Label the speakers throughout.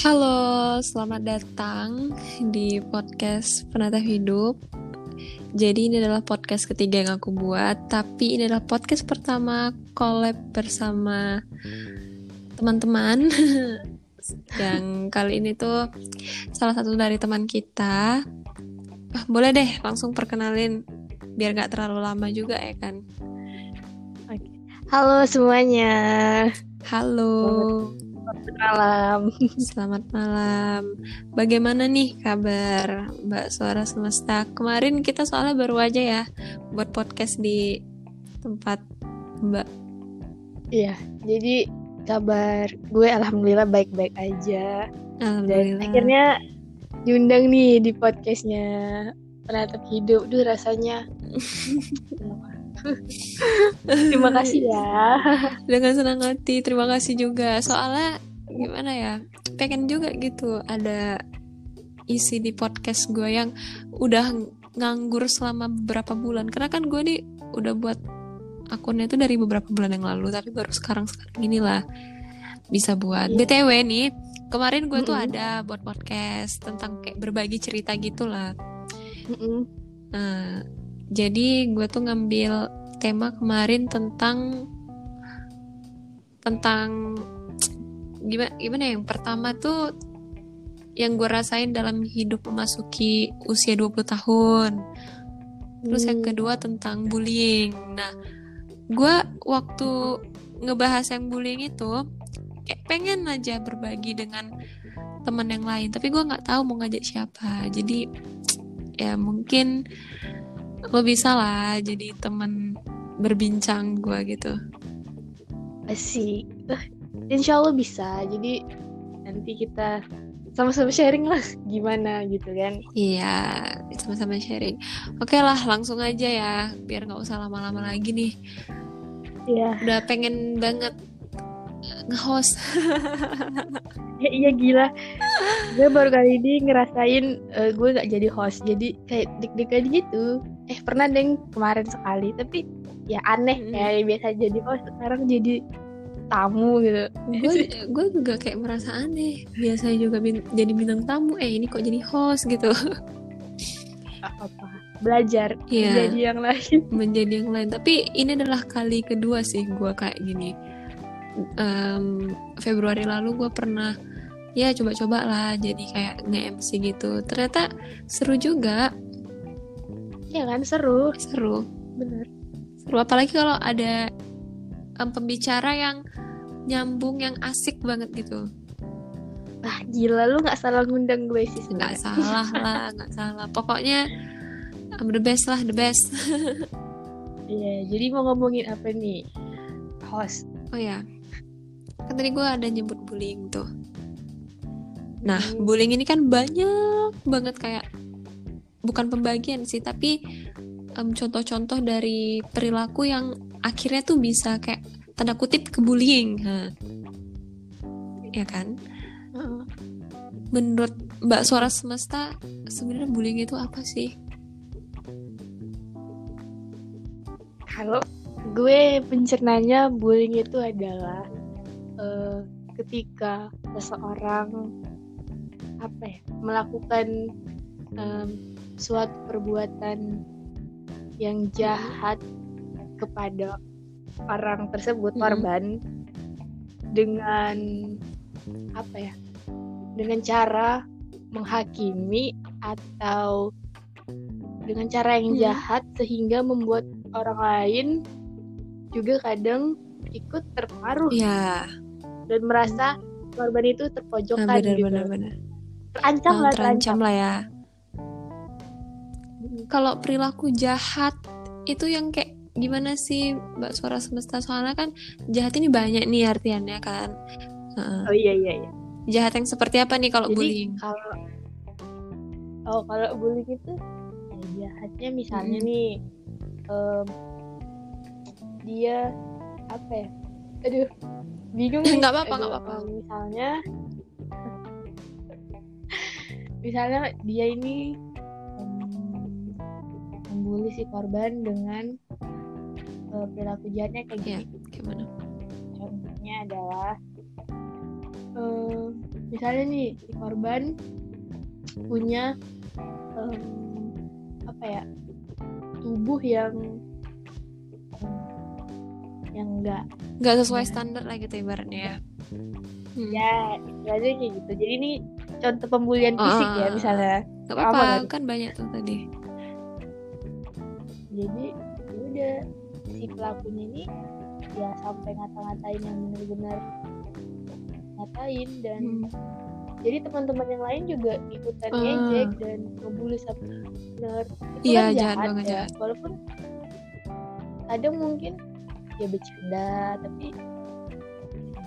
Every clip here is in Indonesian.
Speaker 1: Halo, selamat datang di podcast Penata Hidup. Jadi ini adalah podcast ketiga yang aku buat, tapi ini adalah podcast pertama collab bersama teman-teman. yang kali ini tuh salah satu dari teman kita. Ah, boleh deh langsung perkenalin biar gak terlalu lama juga ya kan.
Speaker 2: Halo semuanya.
Speaker 1: Halo.
Speaker 2: Selamat malam.
Speaker 1: Selamat malam. Bagaimana nih kabar Mbak Suara Semesta? Kemarin kita soalnya baru aja ya buat podcast di tempat Mbak.
Speaker 2: Iya, jadi kabar gue alhamdulillah baik-baik aja. Dan
Speaker 1: Alhamdulillah.
Speaker 2: akhirnya diundang nih di podcastnya penatap hidup. Duh rasanya. Terima kasih ya.
Speaker 1: dengan senang hati. Terima kasih juga. Soalnya gimana ya? Pengen juga gitu ada isi di podcast gue yang udah nganggur selama beberapa bulan. Karena kan gue nih udah buat akunnya itu dari beberapa bulan yang lalu, tapi baru sekarang sekarang inilah bisa buat.
Speaker 2: Iya.
Speaker 1: BTW nih, kemarin gue tuh ada buat podcast tentang kayak berbagi cerita gitu lah.
Speaker 2: Mm-mm.
Speaker 1: Nah, jadi gue tuh ngambil tema kemarin tentang tentang gimana gimana ya? yang pertama tuh yang gue rasain dalam hidup memasuki usia 20 tahun. Terus yang
Speaker 2: Hmm.
Speaker 1: kedua tentang bullying. Nah, gue waktu ngebahas yang bullying itu kayak pengen aja berbagi dengan teman yang lain, tapi gue nggak tahu mau ngajak siapa. Jadi ya mungkin lo bisa lah jadi teman berbincang gue gitu.
Speaker 2: Asik. Eh, Insya Allah bisa. Jadi nanti kita sama-sama sharing lah gimana gitu kan.
Speaker 1: Iya, sama-sama sharing. Oke lah, langsung aja ya, biar nggak usah lama-lama lagi nih.
Speaker 2: Iya.
Speaker 1: Udah pengen banget nge-host.
Speaker 2: Ya, iya gila. gue baru kali ini ngerasain eh, gue gak jadi host. Jadi kayak deg-degan gitu. Eh pernah deng kemarin sekali. Tapi ya aneh
Speaker 1: Mm-mm.
Speaker 2: kayak biasa jadi host. Sekarang jadi tamu gitu.
Speaker 1: gue gue juga kayak merasa aneh biasanya juga bin- jadi bintang tamu eh ini kok jadi host gitu
Speaker 2: Apa belajar
Speaker 1: Iya.
Speaker 2: jadi yang lain.
Speaker 1: menjadi yang lain tapi ini adalah kali kedua sih gue kayak gini Em, Februari lalu gue pernah ya coba-coba lah jadi kayak nge-MC gitu ternyata seru juga
Speaker 2: Ya kan seru.
Speaker 1: seru
Speaker 2: Bener.
Speaker 1: seru apalagi kalau ada em, pembicara yang nyambung yang asik banget gitu
Speaker 2: Ah gila lu gak salah ngundang gue sih
Speaker 1: nggak salah lah nggak salah pokoknya um, the best lah the best
Speaker 2: Iya. Jadi mau ngomongin apa nih? Host.
Speaker 1: oh ya kan tadi gue ada nyebut bullying tuh. Nah
Speaker 2: Hmm.
Speaker 1: bullying ini kan banyak banget kayak bukan pembagian sih tapi em, contoh-contoh dari perilaku yang akhirnya tuh bisa kayak tanda kutip ke bullying Nah, ya kan menurut Mbak Suara Semesta sebenarnya bullying itu apa sih?
Speaker 2: Kalau gue pencernanya bullying itu adalah eh, ketika seseorang apa ya melakukan em, suatu perbuatan yang jahat kepada orang tersebut korban dengan apa ya dengan cara menghakimi atau dengan cara yang
Speaker 1: Hmm.
Speaker 2: jahat sehingga membuat orang lain juga kadang ikut terpengaruh.
Speaker 1: Ya
Speaker 2: dan merasa korban itu terpojokkan
Speaker 1: nah, benar
Speaker 2: gitu.
Speaker 1: benar benar
Speaker 2: Terancam
Speaker 1: Nah,
Speaker 2: lah,
Speaker 1: terancam lah ya kalau perilaku jahat itu yang kayak gimana sih Mbak Suara Semesta soalnya kan jahat ini banyak nih artiannya kan Heeh.
Speaker 2: Oh iya iya iya.
Speaker 1: jahat yang seperti apa nih kalau
Speaker 2: Jadi
Speaker 1: bullying
Speaker 2: kalau oh kalau bullying itu ya jahatnya misalnya
Speaker 1: Mm-mm.
Speaker 2: nih em, dia apa ya? Aduh, bingung nih.
Speaker 1: Nggak apa-apa, nggak apa-apa.
Speaker 2: Misalnya misalnya dia ini em, membuli si korban dengan eh, perilaku jahatnya kayak
Speaker 1: Iya.
Speaker 2: gini.
Speaker 1: gimana
Speaker 2: Contohnya adalah eh, misalnya nih si korban punya em, apa ya tubuh yang yang enggak
Speaker 1: nggak sesuai standar lah gitu ibaratnya ya Hmm.
Speaker 2: ya kayak gitu jadi ini contoh pembulian fisik ya
Speaker 1: Ah.
Speaker 2: misalnya
Speaker 1: Gak
Speaker 2: Apa
Speaker 1: apa-apa
Speaker 2: kan?
Speaker 1: kan banyak tuh tadi
Speaker 2: jadi ya udah si pelakunya ini ya sampai ngata-ngatain yang benar-benar ngatain dan
Speaker 1: Hmm.
Speaker 2: jadi teman-teman yang lain juga ikutan
Speaker 1: Ah.
Speaker 2: ngejek dan ngebully sampai benar itu
Speaker 1: Iya,
Speaker 2: kan
Speaker 1: jahat
Speaker 2: jahat,
Speaker 1: banget,
Speaker 2: ya
Speaker 1: jahat.
Speaker 2: walaupun kadang mungkin ya bercanda tapi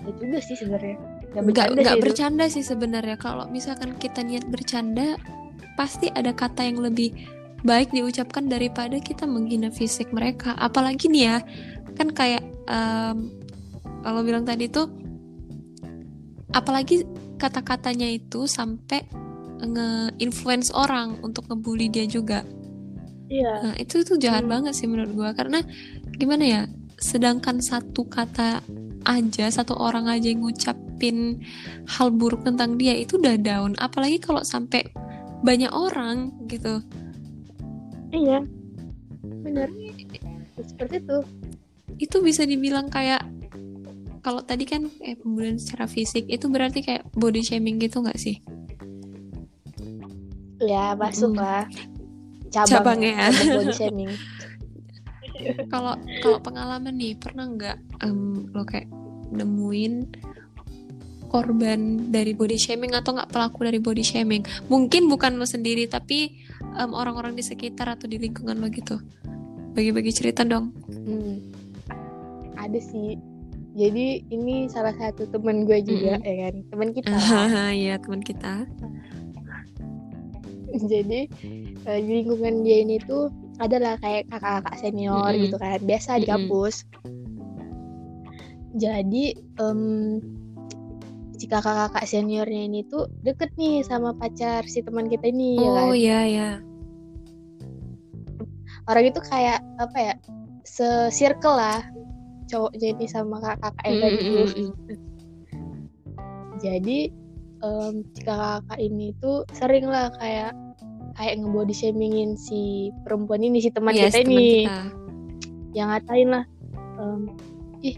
Speaker 2: ya juga sih sebenarnya. Nggak
Speaker 1: nggak
Speaker 2: bercanda
Speaker 1: nggak
Speaker 2: sih
Speaker 1: bercanda sih sebenarnya. Kalau misalkan kita niat bercanda pasti ada kata yang lebih baik diucapkan daripada kita menghina fisik mereka. Apalagi nih ya kan kayak em, kalau bilang tadi tuh apalagi kata-katanya itu sampai nge-influence orang untuk ngebully dia juga.
Speaker 2: Iya.
Speaker 1: Nah, itu tuh jahat
Speaker 2: Hmm.
Speaker 1: banget sih menurut gua. Karena gimana ya? Sedangkan satu kata aja, satu orang aja yang ngucapin hal buruk tentang dia itu udah down. Apalagi kalau sampai banyak orang gitu.
Speaker 2: iya benar seperti itu
Speaker 1: Itu bisa dibilang kayak kalau tadi kan eh pembulian secara fisik itu berarti kayak body shaming gitu nggak sih?
Speaker 2: ya masuk
Speaker 1: Mm.
Speaker 2: lah
Speaker 1: Cabang ya.
Speaker 2: cabang body shaming
Speaker 1: Kalau kalau pengalaman nih pernah nggak em, lo kayak nemuin korban dari body shaming atau nggak pelaku dari body shaming? Mungkin bukan lo sendiri tapi em, orang-orang di sekitar atau di lingkungan lo gitu. Bagi-bagi cerita dong.
Speaker 2: Hmm. Ada sih. Jadi ini salah satu teman gue juga ya kan, teman kita.
Speaker 1: Iya teman kita.
Speaker 2: Jadi eh, di lingkungan dia ini tuh adalah kayak kakak-kakak senior
Speaker 1: Mm-mm.
Speaker 2: gitu kan, biasa di
Speaker 1: Mm-mm.
Speaker 2: kampus. Jadi em, si kakak-kakak seniornya ini tuh deket nih sama pacar si teman kita ini ya kan.
Speaker 1: Oh iya ya.
Speaker 2: Orang itu kayak apa ya? Se-circle lah cowoknya ini sama kakak-kakak yang tadi tuh. jadi em, si kakak ini tuh sering lah kayak kayak ngebody shamingin si perempuan ini si teman
Speaker 1: Iya,
Speaker 2: kita
Speaker 1: teman
Speaker 2: ini
Speaker 1: kita.
Speaker 2: yang ngatain lah em, ih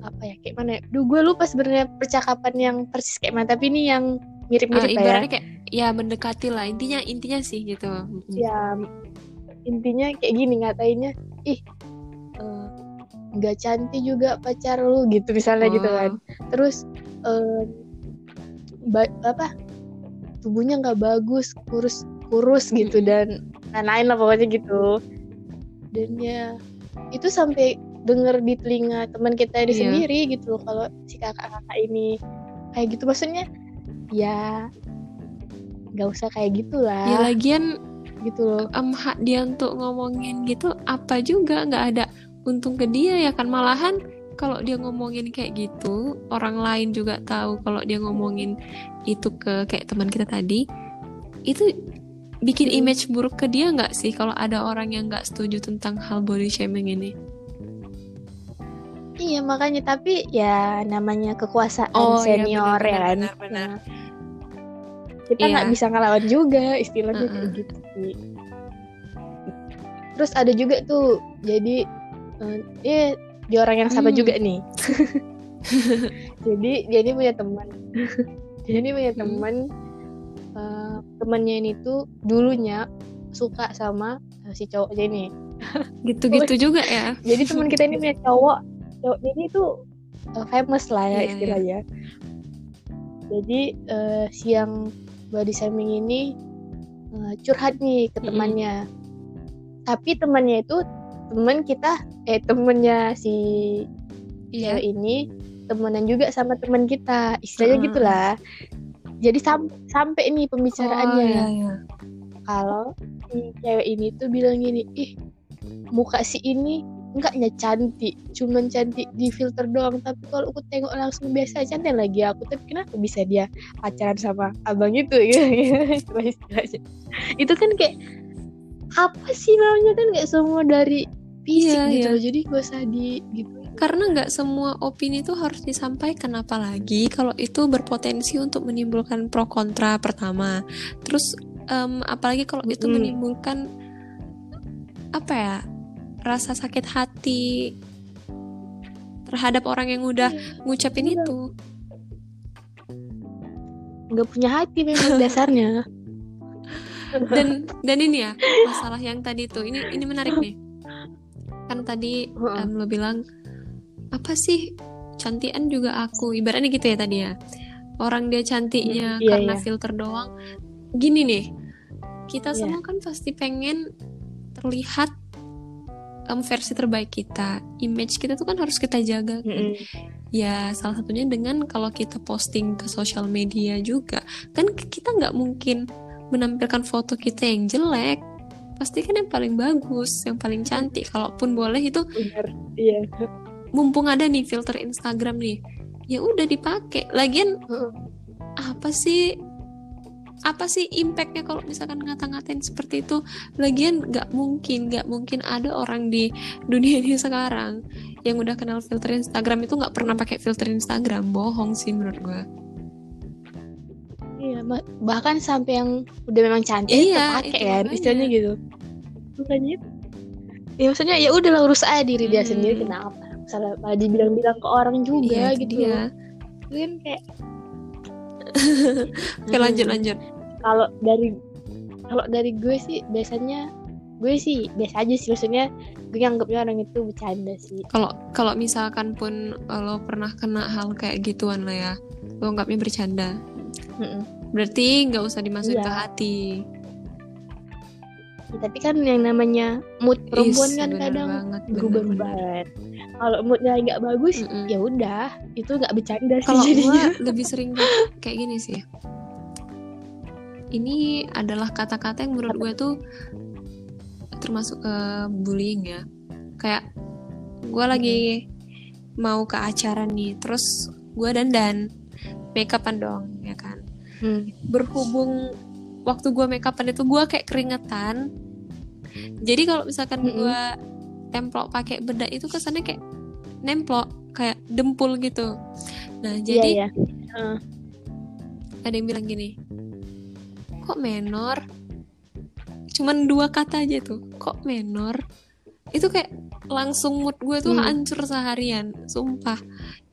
Speaker 2: apa ya kayak mana ya? Duh gue lupa sebenarnya percakapan yang persis kayak mana tapi ini yang mirip-mirip lah ya
Speaker 1: kayak ya mendekati lah intinya intinya sih gitu.
Speaker 2: Ya intinya kayak gini ngatainnya ih eh, nggak cantik juga pacar lu gitu misalnya gitu
Speaker 1: Oh.
Speaker 2: kan terus em, ba- apa tubuhnya nggak bagus kurus kurus gitu
Speaker 1: Mm-mm.
Speaker 2: dan lain-lain lah pokoknya gitu. Dan ya itu sampai denger di telinga teman kita ini
Speaker 1: Iya.
Speaker 2: sendiri gitu loh kalau si kakak-kakak ini kayak gitu. Maksudnya ya nggak usah kayak
Speaker 1: Ya
Speaker 2: gitulah
Speaker 1: lagian
Speaker 2: gitu loh.
Speaker 1: em, hak dia untuk ngomongin gitu apa juga nggak ada untung ke dia ya kan. Malahan kalau dia ngomongin kayak gitu orang lain juga tahu kalau dia ngomongin itu ke kayak teman kita tadi itu bikin
Speaker 2: Hmm.
Speaker 1: image buruk ke dia nggak sih kalau ada orang yang nggak setuju tentang hal body shaming ini
Speaker 2: Iya makanya tapi ya namanya kekuasaan
Speaker 1: Oh, iya,
Speaker 2: senior
Speaker 1: benar,
Speaker 2: ya kan.
Speaker 1: benar, benar.
Speaker 2: Nah, kita
Speaker 1: Iya.
Speaker 2: nggak bisa ngelawan juga istilahnya kayak
Speaker 1: Mm-mm.
Speaker 2: gitu sih. Terus ada juga tuh jadi eh eh, dia orang yang sama
Speaker 1: Hmm.
Speaker 2: juga nih. jadi dia ini punya teman. dia ini punya
Speaker 1: Hmm.
Speaker 2: Eh, temannya ini tuh dulunya suka sama eh, si cowoknya ini.
Speaker 1: gitu-gitu juga ya
Speaker 2: Jadi teman kita ini punya cowok, cowoknya ini tuh uh, famous lah ya
Speaker 1: Iya, iya.
Speaker 2: istilahnya. Jadi uh, si yang body shaming ini uh, curhat nih ke temannya. Tapi temannya itu teman kita, eh temennya si
Speaker 1: iya
Speaker 2: cewek ini temenan juga sama teman kita, istilahnya
Speaker 1: Ah.
Speaker 2: gitulah. Jadi sam- sampai nih pembicaraannya
Speaker 1: Oh, iya, iya.
Speaker 2: kalau si cewek ini tuh bilang gini, ih muka si ini enggaknya cantik, cuman cantik di filter doang. Tapi kalau aku tengok langsung biasa cantik lagi aku. Tapi kenapa bisa dia pacaran sama abang itu gitu, istilah-istilahnya. Itu kan kayak apa sih namanya kan nggak semua dari fisik
Speaker 1: Iya,
Speaker 2: gitu
Speaker 1: iya.
Speaker 2: Jadi gak usah di gitu
Speaker 1: karena nggak semua opini itu harus disampaikan apalagi kalau itu berpotensi untuk menimbulkan pro kontra pertama. Terus um, apalagi kalau itu
Speaker 2: Mm.
Speaker 1: menimbulkan apa ya rasa sakit hati terhadap orang yang udah ngucapin
Speaker 2: Iya.
Speaker 1: itu.
Speaker 2: Nggak punya hati memang dasarnya.
Speaker 1: Dan dan ini ya masalah yang tadi tuh ini ini menarik nih. Kan tadi em, lo bilang apa sih cantikan juga aku ibaratnya gitu ya tadi ya orang dia cantiknya
Speaker 2: Hmm, iya,
Speaker 1: karena
Speaker 2: iya.
Speaker 1: filter doang gini nih kita
Speaker 2: Iya.
Speaker 1: semua kan pasti pengen terlihat em, versi terbaik kita image kita tuh kan harus kita jaga kan.
Speaker 2: Mm-mm.
Speaker 1: ya salah satunya dengan kalau kita posting ke sosial media juga kan kita nggak mungkin menampilkan foto kita yang jelek pasti kan yang paling bagus yang paling cantik kalaupun boleh itu
Speaker 2: bener iya
Speaker 1: mumpung ada nih filter Instagram nih ya udah dipakai lagian
Speaker 2: Heeh.
Speaker 1: apa sih apa sih impactnya kalau misalkan ngata-ngatain seperti itu lagian nggak mungkin nggak mungkin ada orang di dunia ini sekarang yang udah kenal filter Instagram itu nggak pernah pakai filter Instagram bohong sih menurut gua
Speaker 2: Iya, bahkan sampai yang udah memang cantik
Speaker 1: Iya,
Speaker 2: pakai kan, istilahnya gitu. Bukannya Ya maksudnya ya udah lah urus aja diri dia
Speaker 1: Hmm.
Speaker 2: sendiri kenapa? Misalnya malah dibilang-bilang ke orang juga
Speaker 1: Iya, itu
Speaker 2: gitu. Itu kan kayak
Speaker 1: Oke lanjut lanjut.
Speaker 2: kalau dari kalau dari gue sih biasanya gue sih biasa aja sih maksudnya gue anggapnya orang itu bercanda sih
Speaker 1: Kalau kalau misalkan pun eh, lo pernah kena hal kayak gituan lah ya, lo anggapnya bercanda.
Speaker 2: Mm-mm.
Speaker 1: Berarti nggak usah dimasukin
Speaker 2: Iya.
Speaker 1: ke hati.
Speaker 2: Tapi kan yang namanya mood perempuan
Speaker 1: Is,
Speaker 2: kan kadang
Speaker 1: banget,
Speaker 2: berubah-ubah
Speaker 1: bener-bener.
Speaker 2: kalau moodnya nggak bagus
Speaker 1: Mm-mm.
Speaker 2: ya udah itu nggak bercanda sih
Speaker 1: Kalau
Speaker 2: jadinya
Speaker 1: gue lebih sering kayak gini sih. Ini adalah kata-kata yang menurut gue tuh termasuk ke bullying ya. Kayak gue lagi mau ke acara nih, terus gue dandan, make upan dong, ya kan.
Speaker 2: Hmm.
Speaker 1: Berhubung waktu gue make upan itu gue kayak keringetan. Jadi kalau misalkan
Speaker 2: Mm-mm.
Speaker 1: gue templok pakai bedak itu kesannya kayak nemplok, kayak dempul gitu. Nah jadi
Speaker 2: Iya, iya.
Speaker 1: ada yang bilang gini kok menor cuman dua kata aja tuh kok menor itu kayak langsung mood gue tuh
Speaker 2: Hmm.
Speaker 1: hancur seharian sumpah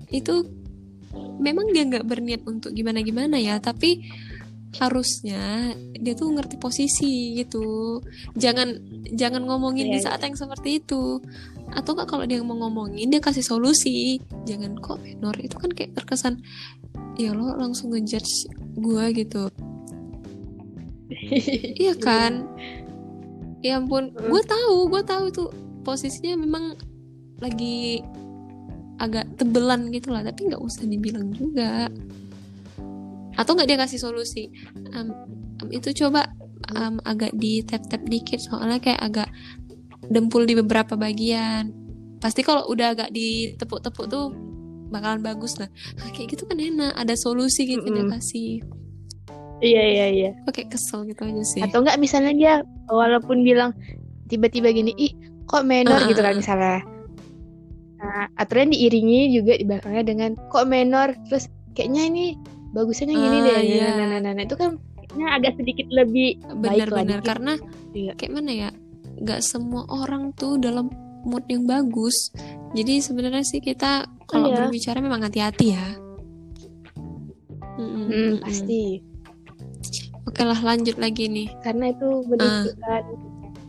Speaker 1: itu memang dia nggak berniat untuk gimana gimana ya tapi harusnya dia tuh ngerti posisi gitu. Jangan jangan ngomongin di
Speaker 2: Iya,
Speaker 1: saat yang seperti itu. Atau nggak kalau dia mau ngomongin dia kasih solusi. Jangan kok menor itu kan kayak terkesan ya lo langsung ngejudge gue gitu. Iya kan? Ya ampun,
Speaker 2: Hmm.
Speaker 1: gue tahu, gue tahu tuh posisinya memang lagi agak tebelan gitu lah, tapi nggak usah dibilang juga. Atau nggak dia kasih solusi? Em, em, itu coba em, agak di tap tap dikit, soalnya kayak agak dempul di beberapa bagian. Pasti kalau udah agak ditepuk-tepuk tuh bakalan bagus lah. Nah, kayak gitu kan enak, ada solusi gitu dia
Speaker 2: Mm-mm.
Speaker 1: kasih.
Speaker 2: iya iya iya
Speaker 1: kayak kesel gitu aja sih.
Speaker 2: atau enggak misalnya dia walaupun bilang tiba-tiba gini ih kok menor
Speaker 1: Ah,
Speaker 2: gitu
Speaker 1: ah,
Speaker 2: kan misalnya nah aturan diiringi juga di belakangnya dengan kok menor terus kayaknya ini bagusnya yang gini
Speaker 1: Ah,
Speaker 2: deh
Speaker 1: iya.
Speaker 2: nah, nah, nah, nah, itu kan agak sedikit lebih
Speaker 1: benar-benar karena
Speaker 2: Iya.
Speaker 1: kayak mana ya nggak semua orang tuh dalam mood yang bagus. Jadi sebenarnya sih kita kalau
Speaker 2: Iya.
Speaker 1: berbicara memang hati-hati ya. Mm-mm,
Speaker 2: Hmm,
Speaker 1: mm-mm.
Speaker 2: pasti.
Speaker 1: Oke lah lanjut lagi nih.
Speaker 2: Karena itu menunjukkan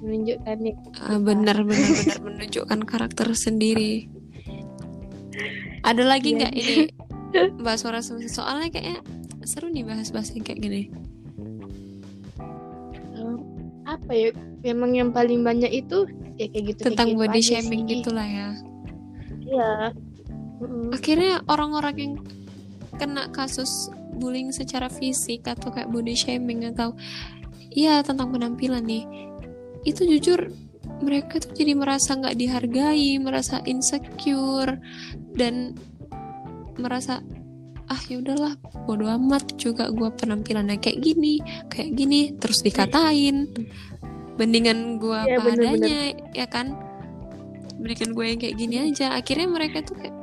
Speaker 2: menunjukkan nih
Speaker 1: Ah, benar benar benar. Menunjukkan karakter sendiri. Ada lagi
Speaker 2: Iya.
Speaker 1: nggak ini bahas suara semesta soalnya kayaknya seru nih bahas-bahas yang kayak gini.
Speaker 2: Apa ya? Memang yang paling banyak itu ya kayak gitu
Speaker 1: tentang
Speaker 2: kayak
Speaker 1: body shaming
Speaker 2: sih.
Speaker 1: gitu lah ya.
Speaker 2: Iya.
Speaker 1: Akhirnya orang-orang yang kena kasus bullying secara fisik atau kayak body shaming atau iya tentang penampilan nih itu jujur mereka tuh jadi merasa nggak dihargai merasa insecure dan merasa ah ya udahlah bodo amat juga gue penampilannya kayak gini kayak gini terus dikatain. Mendingan gue
Speaker 2: Iya,
Speaker 1: apa
Speaker 2: bener-bener.
Speaker 1: adanya ya kan? Berikan gue yang kayak gini aja. Akhirnya mereka tuh kayak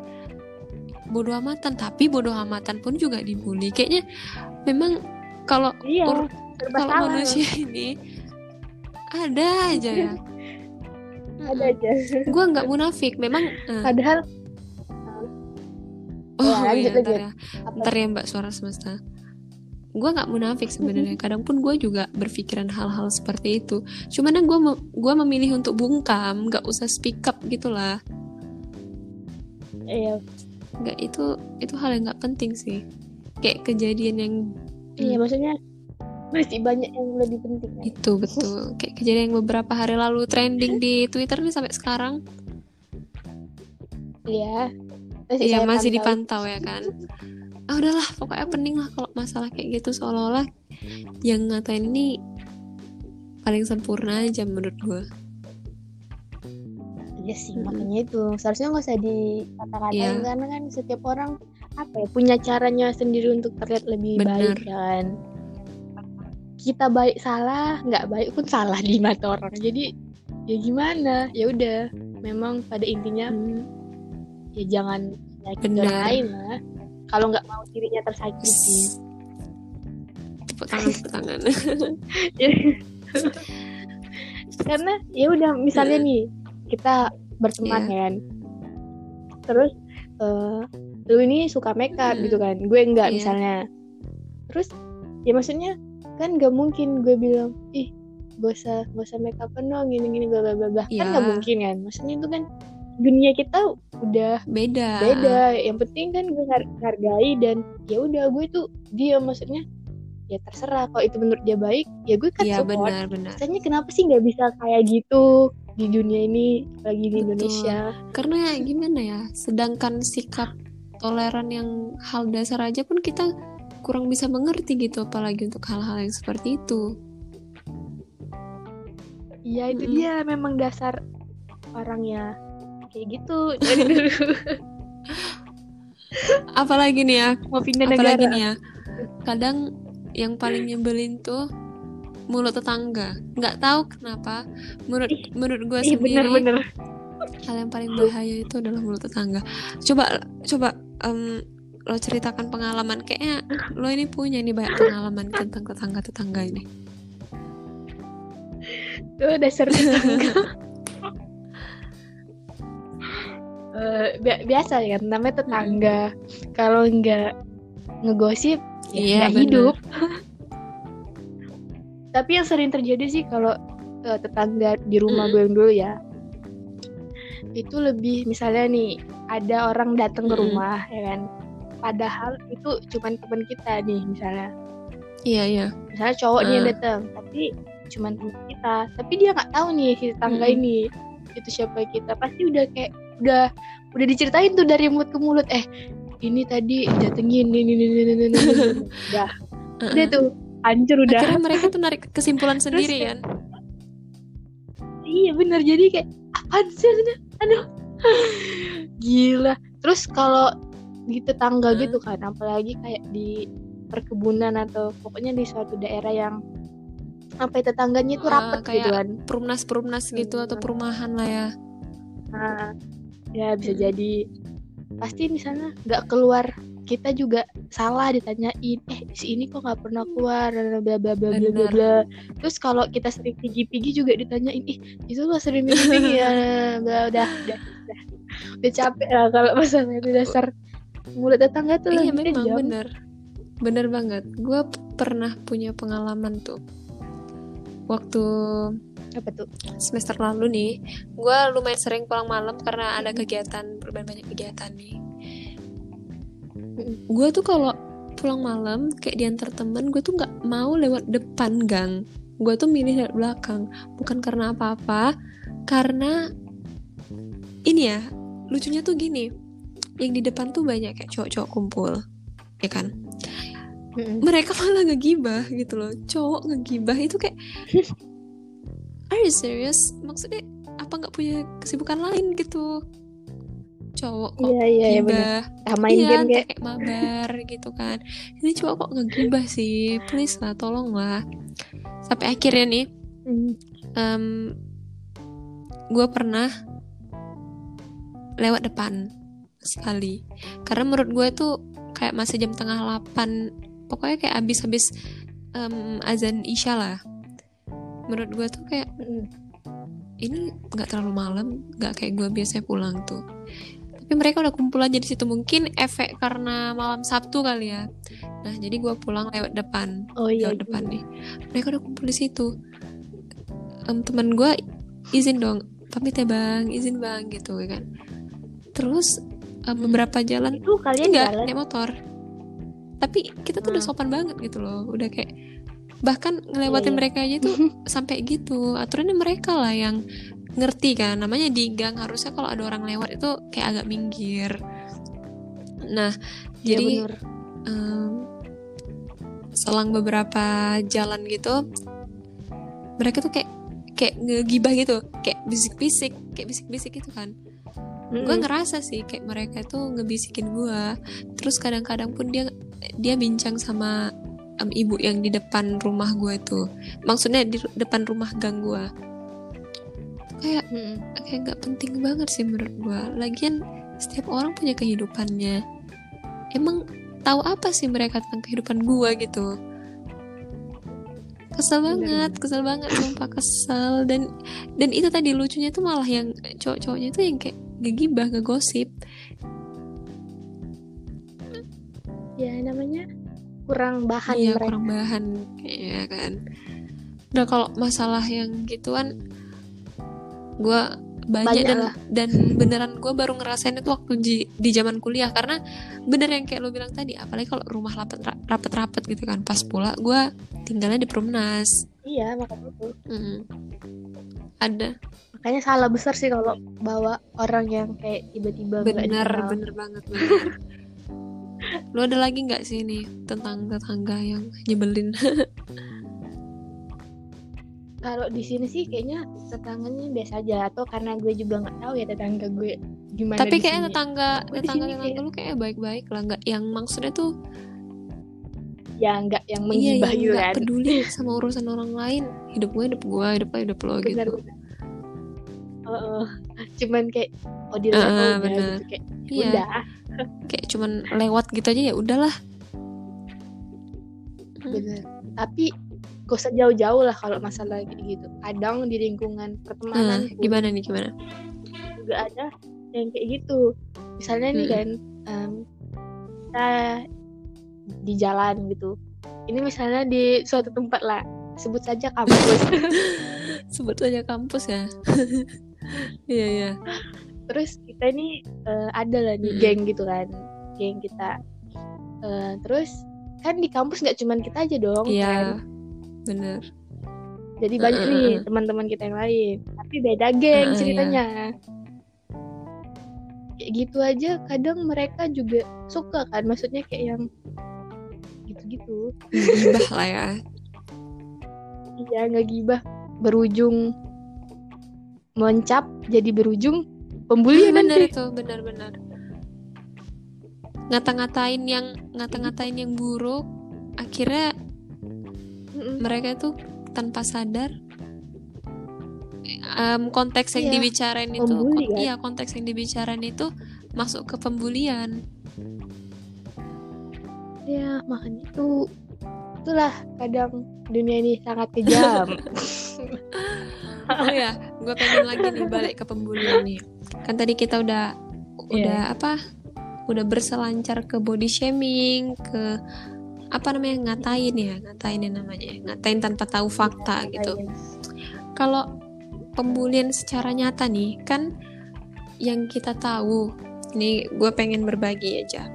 Speaker 1: bodoh amatan tapi bodoh amatan pun juga dibully. Kayaknya memang kalau
Speaker 2: iya
Speaker 1: kalau manusia ini ada aja. Ya
Speaker 2: ada aja.
Speaker 1: Gue nggak munafik memang eh,
Speaker 2: padahal
Speaker 1: oh
Speaker 2: Ya, lanjut,
Speaker 1: iya, ntar
Speaker 2: lanjut.
Speaker 1: ya.
Speaker 2: Apa
Speaker 1: ntar ya mbak suara semesta. Gue nggak munafik sebenarnya. Kadang pun gue juga berpikiran hal-hal seperti itu. Cuman gue gue memilih untuk bungkam nggak usah speak up gitulah
Speaker 2: iya.
Speaker 1: Nggak itu itu hal yang nggak penting sih. Kayak kejadian yang
Speaker 2: iya maksudnya masih banyak yang lebih penting. Kan?
Speaker 1: itu betul. Kayak kejadian yang beberapa hari lalu trending di Twitter nih sampai sekarang.
Speaker 2: Iya masih
Speaker 1: Iya
Speaker 2: saya
Speaker 1: masih
Speaker 2: pantau.
Speaker 1: dipantau ya kan ah udahlah pokoknya pening lah kalau masalah kayak gitu seolah-olah yang ngatain ini paling sempurna aja menurut gue
Speaker 2: Iya sih
Speaker 1: Mm-mm.
Speaker 2: makanya itu seharusnya nggak usah dikata-katain
Speaker 1: Iya.
Speaker 2: karena kan setiap orang apa ya punya caranya sendiri untuk terlihat lebih
Speaker 1: Bener.
Speaker 2: baik kan kita baik salah nggak baik pun salah di mata orang jadi ya gimana ya udah memang pada intinya
Speaker 1: Hmm,
Speaker 2: ya jangan nyakitin orang lain lah kalau nggak mau dirinya tersakiti
Speaker 1: tepuk tangan tepuk tangan
Speaker 2: karena ya udah misalnya
Speaker 1: Heeh.
Speaker 2: nih kita berteman
Speaker 1: Iya.
Speaker 2: kan terus eh lu ini suka makeup
Speaker 1: Mm.
Speaker 2: gitu kan gue enggak
Speaker 1: Iya.
Speaker 2: misalnya terus ya maksudnya kan gak mungkin gue bilang ih gak usah gak usah make upan dong gini gini bla bla bla kan
Speaker 1: Iya.
Speaker 2: gak mungkin kan maksudnya itu kan dunia kita udah
Speaker 1: beda.
Speaker 2: beda. Yang penting kan gue har- hargai dan ya udah gue tuh dia maksudnya ya terserah. Kalau itu menurut dia baik ya gue kan
Speaker 1: iya
Speaker 2: support.
Speaker 1: benar benar.
Speaker 2: Rasanya kenapa sih nggak bisa kayak gitu di dunia ini lagi di
Speaker 1: Betul.
Speaker 2: Indonesia?
Speaker 1: Karena gimana ya sedangkan sikap toleran yang hal dasar aja pun kita kurang bisa mengerti gitu apalagi untuk hal-hal yang seperti itu.
Speaker 2: Iya itu
Speaker 1: Mm-mm.
Speaker 2: dia memang dasar orangnya kayak gitu. Dari dulu.
Speaker 1: Apalagi nih ya
Speaker 2: mau pindah negara.
Speaker 1: apalagi nih ya kadang yang paling nyebelin tuh mulut tetangga. Nggak tahu kenapa menurut menurut gue sendiri
Speaker 2: bener-bener
Speaker 1: hal yang paling bahaya itu adalah mulut tetangga. Coba coba em, lo ceritakan pengalaman. Kayaknya lo ini punya nih banyak pengalaman tentang tetangga tetangga ini.
Speaker 2: Tuh dasar tetangga bi- biasa ya namanya tetangga kalau nggak ngegosip ya
Speaker 1: Iya,
Speaker 2: nggak hidup tapi yang sering terjadi sih kalau eh, tetangga di rumah
Speaker 1: Mm-mm.
Speaker 2: gue yang dulu ya itu lebih misalnya nih ada orang datang ke
Speaker 1: Mm-mm.
Speaker 2: rumah ya kan padahal itu cuman teman kita nih misalnya
Speaker 1: iya iya
Speaker 2: misalnya cowok nih yang
Speaker 1: Ah.
Speaker 2: datang tapi cuman teman kita tapi dia nggak tahu nih si tetangga
Speaker 1: Mm-mm.
Speaker 2: ini itu siapa kita pasti udah kayak udah udah diceritain tuh dari mulut ke mulut. Eh ini tadi datengin ini ini ini ini udah. Udah tuh hancur udah.
Speaker 1: Akhirnya mereka tuh narik kesimpulan sendiri kan?
Speaker 2: Iya bener. Jadi kayak apaan sih aduh. Gila. Terus kalau di tetangga
Speaker 1: Hmm.
Speaker 2: gitu kan apalagi kayak di perkebunan atau pokoknya di suatu daerah yang apa ya, tetangganya itu
Speaker 1: Ah,
Speaker 2: rapet
Speaker 1: kayak
Speaker 2: gitu kan.
Speaker 1: perumnas perumnas gitu atau
Speaker 2: Hmm.
Speaker 1: perumahan lah ya.
Speaker 2: Nah, ya bisa
Speaker 1: Hmm.
Speaker 2: jadi. Pasti misalnya nggak keluar. Kita juga salah ditanyain eh si ini kok nggak pernah keluar? Bla bla bla bla bla bla terus kalau kita sering pigi-pigi juga ditanyain ih itu lo sering pigi ya? Bla udah udah udah. Udah capek lah kalau masalah itu dasar mulut tetangga tuh
Speaker 1: iya memang bener bener banget. Gue pernah punya pengalaman tuh. Waktu
Speaker 2: apa tuh?
Speaker 1: Semester lalu nih gue lumayan sering pulang malam karena ada kegiatan berbagai banyak kegiatan nih. Gue tuh kalau pulang malam kayak diantar temen gue tuh nggak mau lewat depan gang. Gue tuh milih lewat belakang. Bukan karena apa-apa karena ini ya lucunya tuh gini. Yang di depan tuh banyak kayak cowok-cowok kumpul ya kan? Mereka malah ngegibah gitu loh. Cowok ngegibah itu kayak are you serious? Maksudnya apa nggak punya kesibukan lain gitu? Cowok kok
Speaker 2: iya bener
Speaker 1: gibah
Speaker 2: Nah, main
Speaker 1: iya
Speaker 2: game kayak
Speaker 1: mabar gitu kan. Ini cowok kok ngegibah sih? Please lah tolong lah sampai akhirnya nih
Speaker 2: mm,
Speaker 1: gue pernah lewat depan sekali. Karena menurut gue tuh kayak masih jam tengah 8 pokoknya kayak abis-abis um, azan isya lah menurut gue tuh kayak ini nggak terlalu malam nggak kayak gue biasanya pulang tuh. Tapi mereka udah kumpul aja di situ mungkin efek karena malam Sabtu kali ya. Nah jadi gue pulang lewat depan
Speaker 2: oh iya
Speaker 1: lewat depan nih. Mereka udah kumpul di situ. Um, teman gue izin dong pamit ya bang izin bang gitu ya kan. Terus um, beberapa jalan
Speaker 2: itu kalian
Speaker 1: enggak
Speaker 2: jalan?
Speaker 1: naik motor. Tapi kita tuh udah
Speaker 2: Hmm.
Speaker 1: sopan banget gitu loh udah kayak bahkan ngelewatin
Speaker 2: iya.
Speaker 1: mereka aja tuh sampai gitu aturannya mereka lah yang ngerti kan namanya di gang harusnya kalau ada orang lewat itu kayak agak minggir nah
Speaker 2: Iya,
Speaker 1: jadi
Speaker 2: bener.
Speaker 1: em, selang beberapa jalan gitu mereka tuh kayak kayak ngegibah gitu kayak bisik-bisik kayak bisik-bisik gitu kan gue
Speaker 2: Mm-mm.
Speaker 1: ngerasa sih kayak mereka tuh ngebisikin gue terus kadang-kadang pun dia dia bincang sama em, ibu yang di depan rumah gue tuh maksudnya di depan rumah gang gue kayak kayak nggak penting banget sih menurut gue lagian setiap orang punya kehidupannya. Emang tahu apa sih mereka tentang kehidupan gue gitu? Kesel banget kesel banget sumpah kesel. Dan dan itu tadi lucunya tuh malah yang cowok-cowoknya tuh yang kayak ngegibah ngegosip.
Speaker 2: Ya namanya kurang bahan
Speaker 1: iya
Speaker 2: mereka.
Speaker 1: kurang bahan. Ya kan. Udah kalau masalah yang gituan gue banyak,
Speaker 2: Banyak
Speaker 1: dan
Speaker 2: lah.
Speaker 1: dan beneran gue baru ngerasain itu waktu di, di zaman kuliah. Karena bener yang kayak lo bilang tadi apalagi kalau rumah rapet rapet rapet gitu kan pas pula gue tinggalnya di Perumnas.
Speaker 2: Iya makanya itu.
Speaker 1: Mm. ada.
Speaker 2: Makanya salah besar sih kalau bawa orang yang kayak tiba-tiba
Speaker 1: bener bener banget bener lo ada lagi nggak sih nih tentang tetangga yang nyebelin?
Speaker 2: Kalau di sini sih kayaknya tetangganya biasa aja atau karena gue juga nggak tahu ya tetangga gue gimana
Speaker 1: tapi
Speaker 2: di
Speaker 1: kayak
Speaker 2: sini.
Speaker 1: tetangga
Speaker 2: Gue di
Speaker 1: tetangga
Speaker 2: sini
Speaker 1: yang
Speaker 2: kayak-
Speaker 1: lu kayak baik-baik lah. Nggak yang maksudnya tuh
Speaker 2: ya nggak yang
Speaker 1: iya
Speaker 2: menggibah
Speaker 1: yang
Speaker 2: kan.
Speaker 1: peduli sama urusan orang lain. Hidup gue hidup gue hidup lo hidup lo gitu.
Speaker 2: Heeh. cuman kayak oh udah
Speaker 1: benar.
Speaker 2: gitu kayak
Speaker 1: iya.
Speaker 2: Udah
Speaker 1: kayak cuman lewat gitu aja ya udahlah. Hmm.
Speaker 2: bener. Tapi gak usah jauh-jauh lah kalau masalah kayak gitu. Kadang di lingkungan pertemanan pun
Speaker 1: gimana nih gimana?
Speaker 2: Juga ada yang kayak gitu. Misalnya nih
Speaker 1: Mm-mm.
Speaker 2: kan em, kita di jalan gitu. Ini misalnya di suatu tempat lah. Sebut saja kampus.
Speaker 1: Sebut aja kampus ya. Iya iya
Speaker 2: terus kita ini eh, ada lah nih geng gitu kan. Geng kita. Eh, terus kan di kampus nggak cuman kita aja dong
Speaker 1: iya
Speaker 2: kan?
Speaker 1: bener.
Speaker 2: Jadi banyak nih teman-teman kita yang lain. Tapi beda geng
Speaker 1: Heeh,
Speaker 2: ceritanya. Kayak gitu aja kadang mereka juga suka kan. Maksudnya kayak yang gitu-gitu.
Speaker 1: Gibah lah ya.
Speaker 2: Iya nggak gibah. Berujung mencap jadi berujung pembulian
Speaker 1: bener
Speaker 2: nanti
Speaker 1: itu bener-bener ngata-ngatain yang ngata-ngatain yang buruk akhirnya
Speaker 2: Mm-mm.
Speaker 1: mereka itu tanpa sadar em, konteks yang
Speaker 2: Iya,
Speaker 1: dibicarain itu kon-
Speaker 2: kan?
Speaker 1: iya konteks yang dibicarain itu masuk ke pembulian.
Speaker 2: Ya makanya itu itulah kadang dunia ini sangat kejam.
Speaker 1: Oh ya gue pengen lagi nih balik ke pembulian nih kan tadi kita udah
Speaker 2: Iya.
Speaker 1: udah apa udah berselancar ke body shaming ke apa namanya ngatain ya ngatain ya namanya ngatain tanpa tahu fakta gitu kalau pembulian secara nyata nih kan yang kita tahu ini gue pengen berbagi aja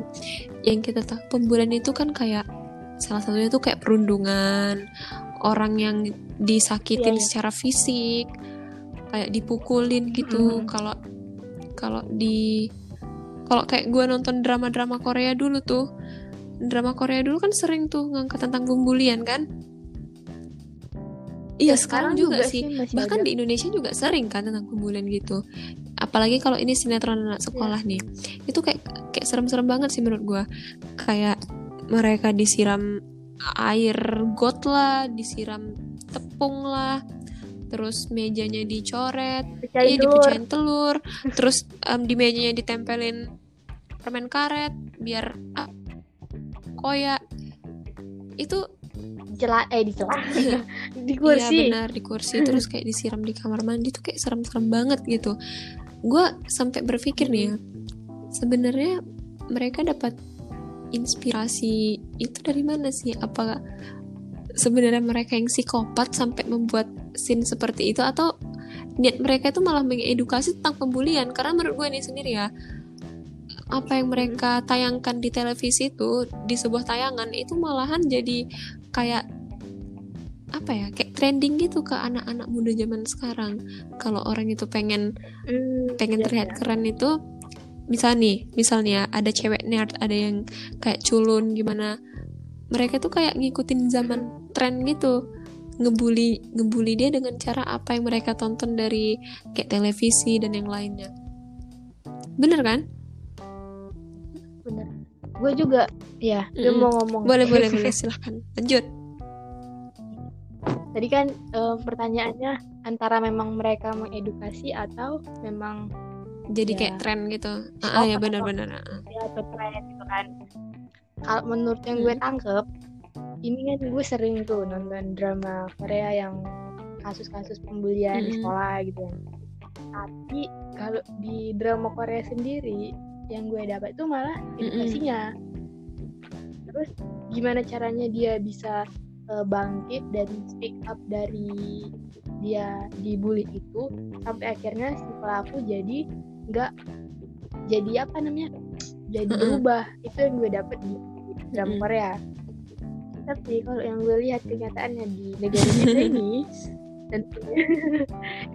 Speaker 1: yang kita tahu pembulian itu kan kayak salah satunya tuh kayak perundungan orang yang disakitin
Speaker 2: Iya, iya.
Speaker 1: secara fisik kayak dipukulin gitu
Speaker 2: Mm-mm.
Speaker 1: kalau kalau di kalau kayak gue nonton drama-drama Korea dulu tuh drama Korea dulu kan sering tuh ngangkat tentang pembulian kan? Iya sekarang, juga, sih.
Speaker 2: masih
Speaker 1: bahkan
Speaker 2: ada.
Speaker 1: di Indonesia juga sering kan tentang pembulian gitu. Apalagi kalau ini sinetron anak sekolah nih. Itu kayak kayak serem-serem banget sih menurut gua. Kayak mereka disiram air got lah disiram tepung lah terus mejanya dicoret
Speaker 2: Pecahin
Speaker 1: iya
Speaker 2: telur.
Speaker 1: dipecahin telur terus em, di mejanya ditempelin permen karet biar ah, koyak itu
Speaker 2: Dicela eh di
Speaker 1: Iya
Speaker 2: kursi.
Speaker 1: benar di kursi terus kayak disiram di kamar mandi tuh kayak serem-serem banget gitu. Gue sampai berpikir nih ya, sebenarnya mereka dapat inspirasi itu dari mana sih? Apa sebenarnya mereka yang psikopat sampai membuat scene seperti itu atau niat mereka itu malah mengedukasi tentang pembulian? Karena menurut gue nih sendiri ya, apa yang mereka tayangkan di televisi itu di sebuah tayangan itu malahan jadi kayak apa ya kayak trending gitu ke anak-anak muda zaman sekarang kalau orang itu pengen
Speaker 2: Hmm,
Speaker 1: pengen
Speaker 2: iya,
Speaker 1: terlihat
Speaker 2: iya.
Speaker 1: keren itu misal nih misalnya ada cewek nerd ada yang kayak culun gimana mereka tuh kayak ngikutin zaman tren gitu ngebully ngebully dia dengan cara apa yang mereka tonton dari kayak televisi dan yang lainnya bener kan
Speaker 2: Bener. Gue juga ya, gue
Speaker 1: Mm-mm.
Speaker 2: mau ngomong.
Speaker 1: boleh boleh boleh silahkan lanjut
Speaker 2: Tadi kan eh, pertanyaannya antara memang mereka mengedukasi atau memang
Speaker 1: jadi
Speaker 2: Ya.
Speaker 1: kayak tren gitu ah ah, ya benar-benar
Speaker 2: ya atau tren gitu kan. Kalau menurut yang gue
Speaker 1: Hmm.
Speaker 2: tangkep, ini kan gue sering tuh nonton drama Korea yang kasus-kasus pembulian di
Speaker 1: Mm-mm.
Speaker 2: sekolah gitu kan. Tapi kalau di drama Korea sendiri yang gue dapat itu malah edukasinya. Terus gimana caranya dia bisa eh, bangkit dan speak up dari dia dibully itu sampai akhirnya si pelaku jadi nggak jadi apa namanya jadi berubah itu yang gue dapet di drama
Speaker 1: Mm-mm.
Speaker 2: Korea tapi kalau yang gue lihat kenyataannya di negara kita ini dan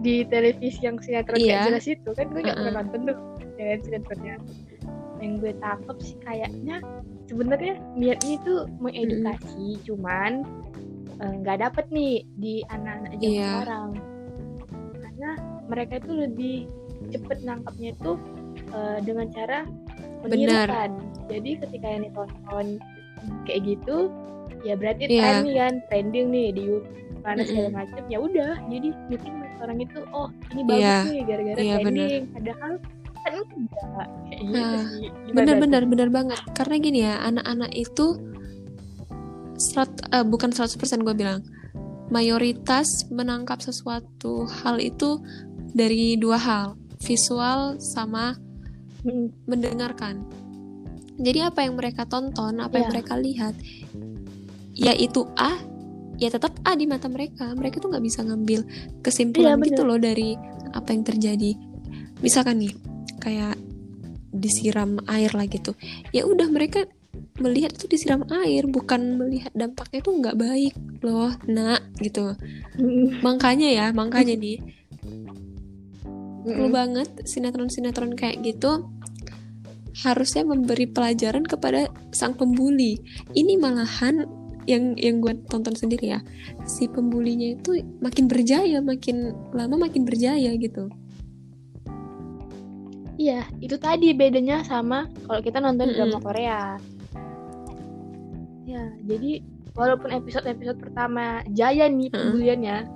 Speaker 2: di televisi yang sinetron
Speaker 1: Iya.
Speaker 2: kayak jelas itu kan gue nggak pernah
Speaker 1: Mm-mm.
Speaker 2: nonton tuh ya kan, sinetronnya yang gue tangkep sih kayaknya sebenarnya niatnya itu mengedukasi cuman eh, nggak dapet nih di anak-anak zaman
Speaker 1: Iya.
Speaker 2: sekarang karena mereka itu lebih cepet nangkapnya itu eh, dengan cara
Speaker 1: Benar.
Speaker 2: menirukan jadi ketika yang ditonton kayak gitu ya berarti
Speaker 1: Iya.
Speaker 2: tren nih kan trending nih di YouTube mana segala macam ya udah jadi mungkin orang itu oh ini bagus
Speaker 1: Iya.
Speaker 2: nih gara-gara
Speaker 1: Iya, benar.
Speaker 2: trending padahal kan enggak kayak gitu sih Gimana
Speaker 1: Bener-bener
Speaker 2: tuh?
Speaker 1: bener banget karena gini ya anak-anak itu serat, eh, bukan 100% gue bilang mayoritas menangkap sesuatu hal itu dari dua hal visual sama mendengarkan jadi apa yang mereka tonton apa yang
Speaker 2: Iya.
Speaker 1: mereka lihat ya itu A ya tetap A di mata mereka. Mereka tuh nggak bisa ngambil kesimpulan
Speaker 2: Iya,
Speaker 1: gitu loh dari apa yang terjadi. Misalkan nih kayak disiram air lah gitu. Ya udah mereka melihat itu disiram air bukan melihat dampaknya itu nggak baik loh nak gitu.
Speaker 2: Mm,
Speaker 1: makanya ya makanya nih perlu banget sinetron-sinetron kayak gitu harusnya memberi pelajaran kepada sang pembuli. Ini malahan yang yang gue tonton sendiri ya, si pembulinya itu makin berjaya, makin lama makin berjaya gitu.
Speaker 2: Iya, itu tadi bedanya sama kalau kita nonton
Speaker 1: Mm-mm.
Speaker 2: drama Korea. Ya, jadi walaupun episode-episode pertama jaya nih pembuliannya,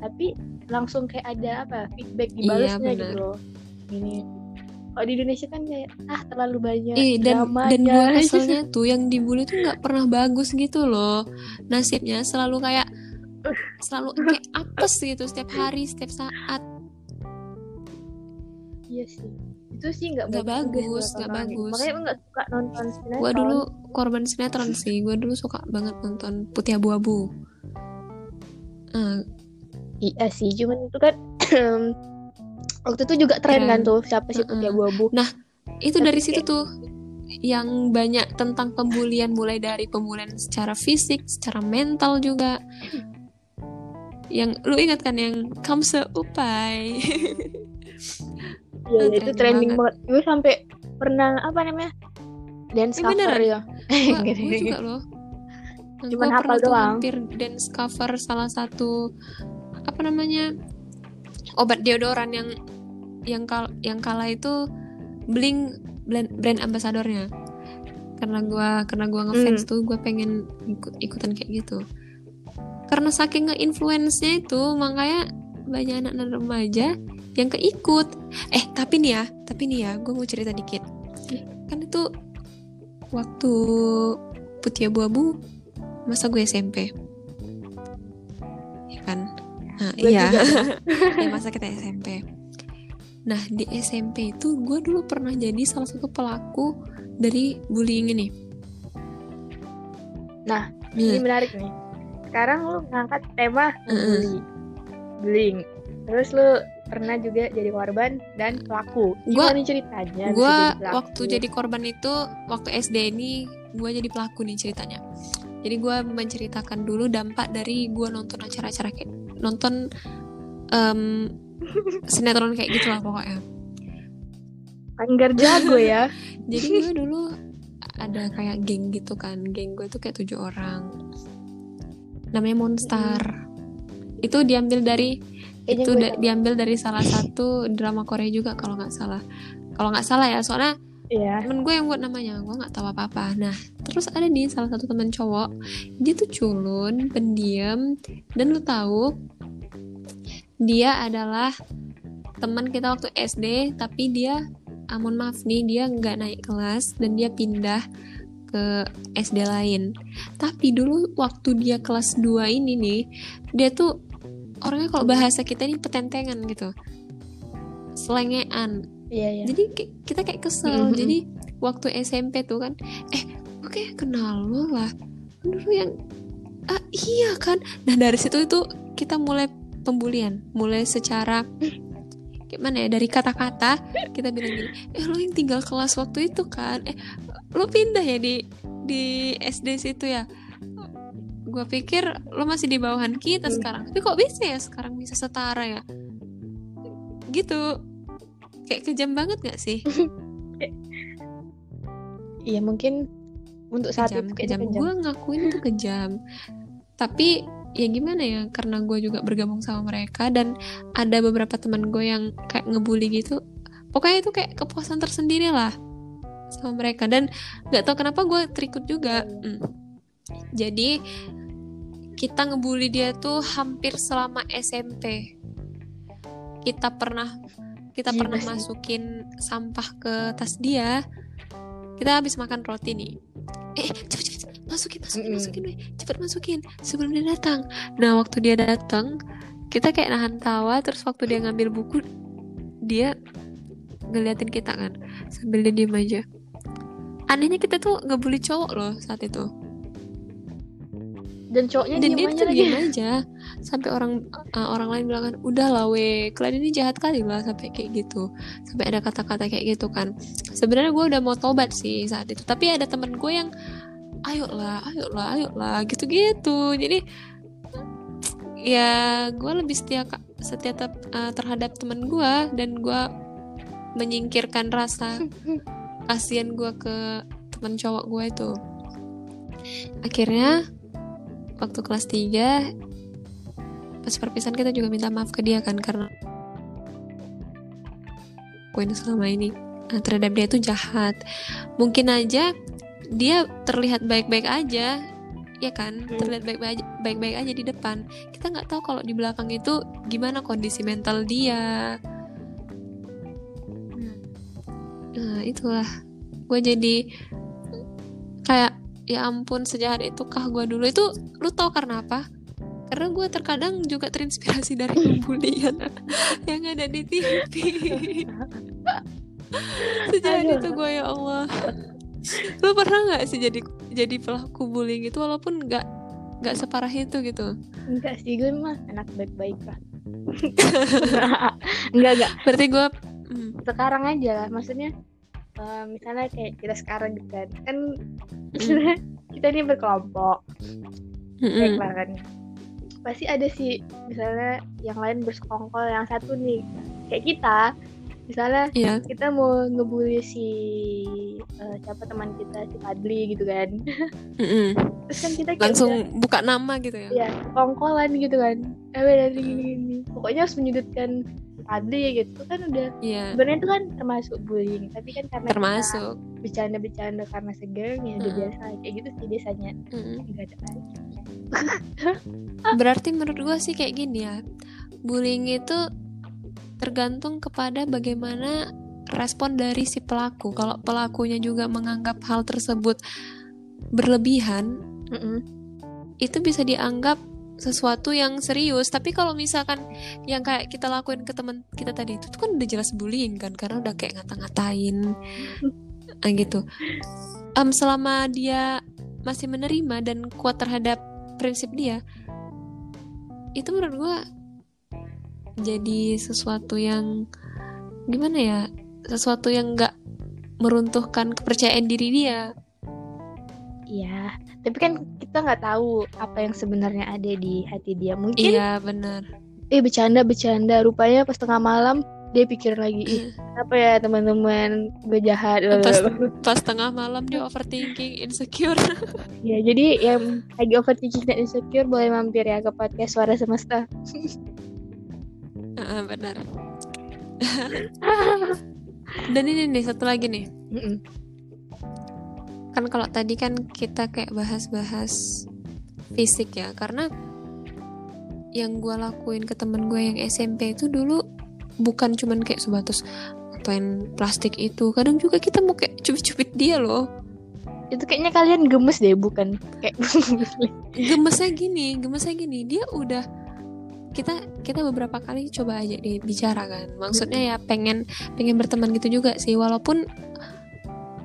Speaker 2: tapi langsung kayak ada apa feedback
Speaker 1: Iya,
Speaker 2: dibalasnya
Speaker 1: benar.
Speaker 2: gitu loh. Ini kalau di Indonesia kan kayak ah terlalu banyak
Speaker 1: Ih, dan
Speaker 2: dramanya.
Speaker 1: dan gue keselnya tuh yang dibully tuh nggak pernah bagus gitu loh. Nasibnya selalu kayak selalu kayak apes gitu setiap hari, setiap saat.
Speaker 2: Iya sih. Itu sih nggak bagus,
Speaker 1: nggak bagus.
Speaker 2: Makanya gue nggak suka nonton sinetron.
Speaker 1: Gue dulu korban sinetron sih. Gue dulu suka banget nonton Putih Abu-Abu. Eh,
Speaker 2: Iya sih, cuman itu kan waktu itu juga tren kan tuh siapa sih putih abu-abu.
Speaker 1: itu
Speaker 2: Tapi
Speaker 1: dari situ tuh yang banyak tentang pembulian mulai dari pembulian secara fisik, secara mental juga. Yang lu ingat kan yang kamse upai.
Speaker 2: Iya,
Speaker 1: Itu
Speaker 2: itu
Speaker 1: trending banget.
Speaker 2: banget. Gue sampai pernah apa namanya? Dance
Speaker 1: Eh,
Speaker 2: cover ya.
Speaker 1: Gua, gua juga loh. Nah,
Speaker 2: Cuman
Speaker 1: gua
Speaker 2: hafal doang.
Speaker 1: hampir dance cover salah satu apa namanya obat deodoran yang yang kal yang kala itu bling brand, brand ambasadornya. Karena gua karena gua ngefans
Speaker 2: Hmm.
Speaker 1: tuh gue pengen ikut ikutan kayak gitu. Karena saking nge-influence-nya itu makanya banyak anak-anak remaja yang keikut. Eh tapi nih ya tapi nih ya gue mau cerita dikit. Kan itu waktu putih abu-abu masa gue SMP ya kan? Nah
Speaker 2: Gue
Speaker 1: iya. ya masa kita SMP nah di SMP itu gue dulu pernah jadi salah satu pelaku dari bullying ini
Speaker 2: Nah, ini
Speaker 1: Hmm.
Speaker 2: menarik nih. Sekarang lu ngangkat tema bully. Bullying. Terus lu pernah juga jadi korban dan pelaku.
Speaker 1: Gua-
Speaker 2: Gimana nih ceritanya?
Speaker 1: gue waktu jadi korban itu waktu SD ini gue jadi pelaku nih ceritanya jadi gue menceritakan dulu dampak dari gue nonton acara-acara kayak nonton em, sinetron kayak gitu lah pokoknya.
Speaker 2: Anggar jago ya.
Speaker 1: jadi gue dulu ada kayak geng gitu kan. Geng gue tuh kayak tujuh orang. Namanya Monster itu diambil dari
Speaker 2: Kayaknya
Speaker 1: itu da-
Speaker 2: tahu.
Speaker 1: diambil dari salah satu drama Korea juga kalau nggak salah. Kalau nggak salah ya soalnya
Speaker 2: Iya.
Speaker 1: temen gue yang buat namanya gue nggak tahu apa apa nah terus ada nih salah satu teman cowok dia tuh culun pendiam dan lu tahu dia adalah teman kita waktu SD tapi dia ah, mohon maaf nih dia nggak naik kelas dan dia pindah ke SD lain. Tapi dulu waktu dia kelas 2 ini nih dia tuh orangnya kalau bahasa kita ini petentengan gitu. Selengean.
Speaker 2: Iya, iya.
Speaker 1: jadi kita kayak kesel.
Speaker 2: Mhm.
Speaker 1: jadi waktu SMP tuh kan eh gue kayak kenal lo lah. Dulu yang ah iya kan? Nah dari situ itu kita mulai pembulian mulai secara gimana ya dari kata-kata kita bilang gini eh lo yang tinggal kelas waktu itu kan? Eh lo pindah ya di di SD situ ya? Gue pikir lo masih di bawahan kita
Speaker 2: Hmm.
Speaker 1: sekarang. Tapi kok bisa ya sekarang bisa setara ya? Gitu. Kayak kejam banget gak sih?
Speaker 2: Iya, mungkin untuk saat
Speaker 1: kejam
Speaker 2: itu
Speaker 1: kejam.
Speaker 2: kayaknya
Speaker 1: gue ngakuin itu kejam. Tapi ya gimana ya karena gue juga bergabung sama mereka dan ada beberapa teman gue yang kayak ngebully gitu pokoknya itu kayak kepuasan tersendiri lah sama mereka dan nggak tahu kenapa gue terikut juga Hmm. jadi kita ngebully dia tuh hampir selama SMP kita pernah kita
Speaker 2: Gila
Speaker 1: pernah
Speaker 2: sih.
Speaker 1: masukin sampah ke tas dia kita habis makan roti nih eh cepet cepet. Masukin masukin masukin weh. cepet masukin sebelum dia datang. Nah waktu dia datang kita kayak nahan tawa terus waktu dia ngambil buku dia ngeliatin kita kan sambil dia diem aja. Anehnya kita tuh ngebully cowok loh saat itu.
Speaker 2: Dan cowoknya
Speaker 1: dan
Speaker 2: diem
Speaker 1: dia
Speaker 2: aja lagi.
Speaker 1: diem aja. Sampai orang uh, orang lain bilang kan udah lah we kalian ini jahat kali lah sampai kayak gitu. Sampai ada kata-kata kayak gitu kan. Sebenarnya gue udah mau tobat sih saat itu. Tapi ada temen gue yang ayolah ayolah ayolah gitu-gitu. Jadi ya gue lebih setia setia uh, terhadap temen gue dan gue menyingkirkan rasa kasihan gue ke teman cowok gue itu. Akhirnya waktu kelas 3 pas perpisahan kita juga minta maaf ke dia kan karena poin selama ini nah, terhadap dia itu jahat. Mungkin aja dia terlihat baik-baik aja ya kan?
Speaker 2: Hmm.
Speaker 1: terlihat baik-baik aja, baik-baik aja di depan. Kita nggak tahu kalau di belakang itu gimana kondisi mental dia. Nah itulah. Gue jadi kayak ya ampun sejahat itu kah gue dulu? Itu lu tau karena apa? Karena gue terkadang juga terinspirasi dari pembulian yang ada di TV sejahat
Speaker 2: Aduh.
Speaker 1: itu gue ya Allah lu pernah nggak sih jadi jadi pelaku bullying itu walaupun nggak nggak separah itu gitu?
Speaker 2: Enggak sih gue mah anak baik-baik lah. Enggak enggak.
Speaker 1: Berarti gue hmm,
Speaker 2: sekarang aja lah maksudnya eh, misalnya kayak kita sekarang gitu kan. Kan misalnya kita ini berkelompok. Kayak kan pasti ada sih misalnya yang lain bersekongkol yang satu nih. Kayak kita misalnya
Speaker 1: Iya.
Speaker 2: kita mau ngebully si eh, siapa teman kita si Padli gitu kan
Speaker 1: mm-mm.
Speaker 2: terus kan kita
Speaker 1: langsung
Speaker 2: udah,
Speaker 1: buka nama gitu ya
Speaker 2: ya kongkolan gitu kan eh dari gini, gini pokoknya harus menyudutkan Fadli gitu kan udah
Speaker 1: Iya,
Speaker 2: sebenarnya itu kan termasuk bullying tapi kan karena
Speaker 1: termasuk.
Speaker 2: bercanda-bercanda karena segan ya udah
Speaker 1: Mm.
Speaker 2: biasa kayak gitu sih biasanya
Speaker 1: Mm.
Speaker 2: nggak ada lagi
Speaker 1: Berarti menurut gue sih kayak gini ya. Bullying itu tergantung kepada bagaimana respon dari si pelaku. Kalau pelakunya juga menganggap hal tersebut berlebihan,
Speaker 2: Mm-mm.
Speaker 1: itu bisa dianggap sesuatu yang serius. Tapi kalau misalkan yang kayak kita lakuin ke teman kita tadi itu tuh kan udah jelas bullying kan, karena udah kayak ngata-ngatain, Ah, gitu. Em, selama dia masih menerima dan kuat terhadap prinsip dia, itu menurut gua jadi sesuatu yang gimana ya, sesuatu yang nggak meruntuhkan kepercayaan diri dia.
Speaker 2: Iya, tapi kan kita nggak tahu apa yang sebenarnya ada di hati dia. Mungkin
Speaker 1: Iya benar.
Speaker 2: eh bercanda bercanda, rupanya pas tengah malam dia pikir lagi, ih apa ya teman-teman gue jahat.
Speaker 1: Pas pas tengah malam dia overthinking, insecure.
Speaker 2: ya jadi yang lagi overthinking dan insecure boleh mampir ya ke podcast Suara Semesta.
Speaker 1: Ah, benar. Dan ini nih satu lagi nih.
Speaker 2: Mm-mm.
Speaker 1: Kan kalau tadi kan kita kayak bahas-bahas fisik ya, karena yang gue lakuin ke temen gue yang SMP itu dulu bukan cuman kayak sebatas ngapain plastik itu, kadang juga kita mau kayak cubit-cubit dia loh.
Speaker 2: Itu kayaknya kalian gemes deh, bukan kayak
Speaker 1: Gemesnya gini, gemesnya gini, dia udah kita kita beberapa kali coba aja dia bicara kan. Maksudnya ya pengen pengen berteman gitu juga sih. Walaupun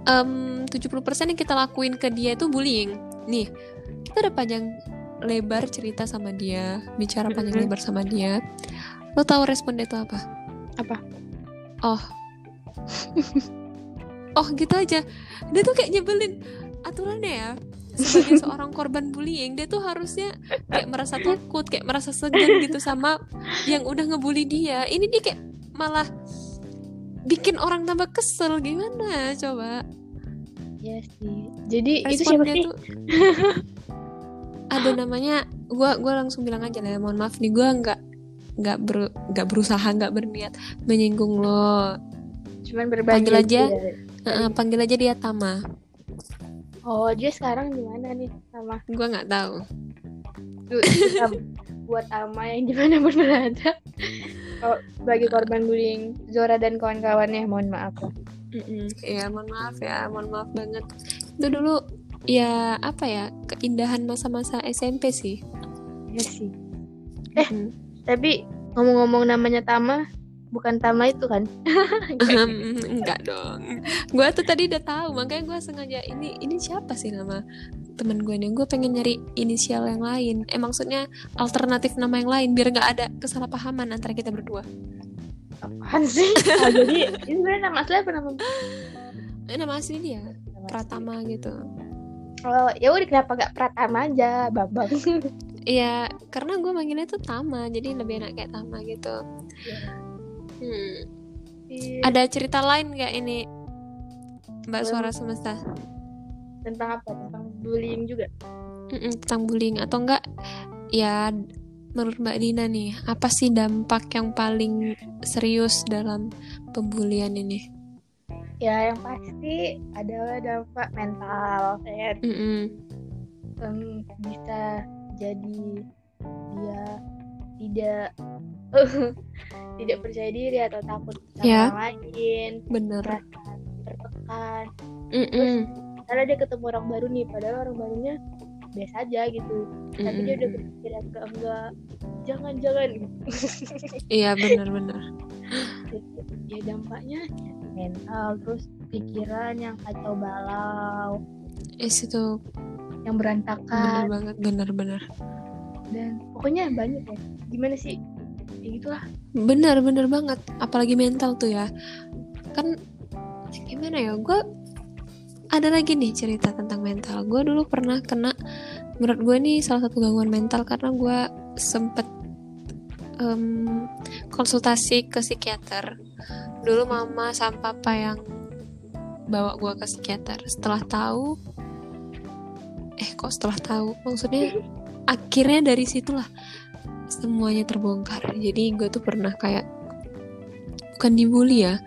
Speaker 1: em 70% yang kita lakuin ke dia itu bullying. Nih kita udah panjang lebar cerita sama dia bicara panjang lebar sama dia. Lo tahu respon dia itu apa?
Speaker 2: Apa?
Speaker 1: oh. Oh gitu aja. Dia tuh kayak nyebelin aturannya ya sebagai seorang korban bullying dia tuh harusnya kayak merasa takut kayak merasa segan gitu sama yang udah ngebully dia ini dia kayak malah bikin orang tambah kesel gimana coba
Speaker 2: ya sih. Jadi itu siapa sih?
Speaker 1: tuh ada namanya gua gua langsung bilang aja lah ya, mohon maaf nih gua nggak nggak ber nggak berusaha nggak berniat menyinggung lo
Speaker 2: Cuman berbagi
Speaker 1: Panggil aja.
Speaker 2: ya.
Speaker 1: Eh, panggil aja dia Tama
Speaker 2: Oh, dia sekarang gimana nih sama
Speaker 1: gua nggak tahu
Speaker 2: Duh, kita buat Ama yang gimana pun berada. Oh, sebagai korban bullying Zora dan kawan-kawannya, mohon maaf lah.
Speaker 1: Mm-mm. ya mohon maaf ya mohon maaf banget itu dulu ya apa ya keindahan masa-masa SMP sih
Speaker 2: Ya sih. Eh.
Speaker 1: Mm.
Speaker 2: Tapi ngomong-ngomong namanya Tama, bukan Tama itu kan?
Speaker 1: enggak dong gue tuh tadi udah tahu makanya gue sengaja ini ini siapa sih nama temen gue nih gue pengen nyari inisial yang lain eh maksudnya alternatif nama yang lain biar nggak ada kesalahpahaman antara kita berdua
Speaker 2: Apaan sih? Oh, jadi ini sebenarnya nama asli apa nama?
Speaker 1: eh, nama asli dia
Speaker 2: nama
Speaker 1: Pratama gitu
Speaker 2: asli? Oh, ya udah kenapa gak Pratama aja, Bambang?
Speaker 1: Iya, karena gue manggilnya tuh Tama, jadi lebih enak kayak Tama gitu. Hmm. Ada cerita lain nggak ini, Mbak. Suara Semesta?
Speaker 2: tentang apa? Tentang bullying juga.
Speaker 1: Mm-mm, tentang bullying atau enggak? Ya, menurut Mbak Dina nih, apa sih dampak yang paling serius dalam pembulian ini?
Speaker 2: Ya, yang pasti adalah dampak mental. Ya,
Speaker 1: Mm-mm.
Speaker 2: em, bisa jadi dia tidak tidak percaya diri atau takut sama
Speaker 1: Ya.
Speaker 2: orang lain,
Speaker 1: Bener.
Speaker 2: tertekan.
Speaker 1: Mm-mm.
Speaker 2: Karena dia ketemu orang baru nih, padahal orang barunya biasa aja gitu. Tapi dia udah berpikir enggak enggak jangan jangan
Speaker 1: Iya bener-bener.
Speaker 2: ya dampaknya ya, mental terus pikiran yang kacau balau
Speaker 1: Is itu
Speaker 2: yang
Speaker 1: bener
Speaker 2: berantakan
Speaker 1: banget, bener-bener.
Speaker 2: Dan pokoknya banyak ya gimana sih ya gitulah
Speaker 1: Bener, bener banget. Apalagi mental tuh ya. Kan gimana ya? Gue ada lagi nih cerita tentang mental. Gue dulu pernah kena. Menurut gue nih salah satu gangguan mental karena gue sempet em, konsultasi ke psikiater. Dulu mama sama papa yang bawa gue ke psikiater. Setelah tahu, eh kok setelah tahu? Maksudnya akhirnya dari situlah semuanya terbongkar. Jadi gue tuh pernah kayak bukan dibully ya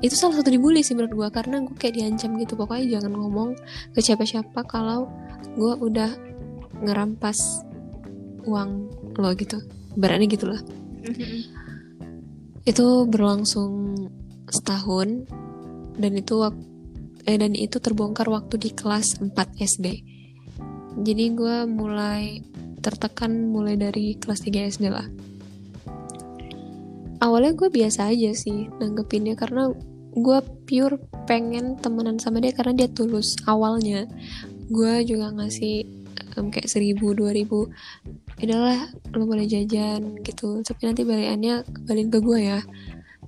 Speaker 1: itu salah satu dibully sih menurut gue karena gue kayak diancam gitu. Pokoknya jangan ngomong ke siapa-siapa kalau gue udah ngerampas uang lo gitu. Berani gitu lah itu berlangsung setahun dan itu eh dan itu terbongkar waktu di kelas 4 SD jadi gue mulai tertekan mulai dari kelas 3 SD lah. Awalnya gue biasa aja sih nanggepinnya karena gue pure pengen temenan sama dia karena dia tulus awalnya. Gue juga ngasih um, kayak seribu dua ribu adalah lo boleh jajan gitu. Tapi nanti balikannya kembaliin ke gue ya.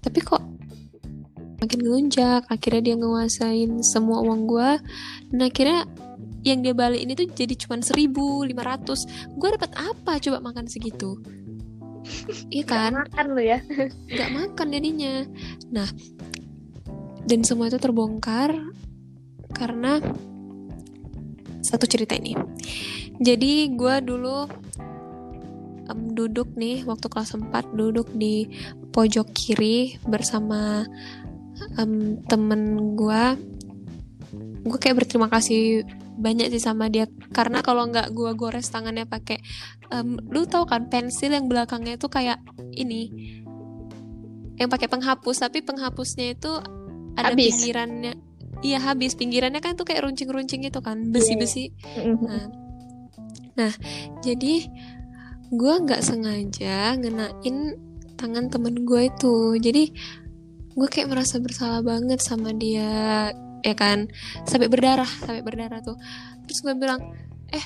Speaker 1: Tapi kok makin ngelunjak akhirnya dia nguasain semua uang gue dan akhirnya yang dia balik ini tuh jadi cuma seribu lima ratus. Gue dapat apa coba makan segitu? Iya kan?
Speaker 2: Gak makan lo ya.
Speaker 1: Nggak makan jadinya. Nah dan semua itu terbongkar karena satu cerita ini. Jadi gue dulu um, duduk nih waktu kelas 4 duduk di pojok kiri bersama um, temen gue gue kayak berterima kasih banyak sih sama dia. Karena kalau nggak gue gores tangannya pakai um, lu tau kan pensil yang belakangnya itu kayak ini yang pakai penghapus tapi penghapusnya itu ada
Speaker 2: Habis.
Speaker 1: pinggirannya. Iya habis. Pinggirannya kan tuh kayak runcing-runcing itu kan besi-besi. Nah, nah jadi gue nggak sengaja ngenain tangan temen gue itu. Jadi gue kayak merasa bersalah banget sama dia ya kan sampai berdarah sampai berdarah tuh. Terus gue bilang eh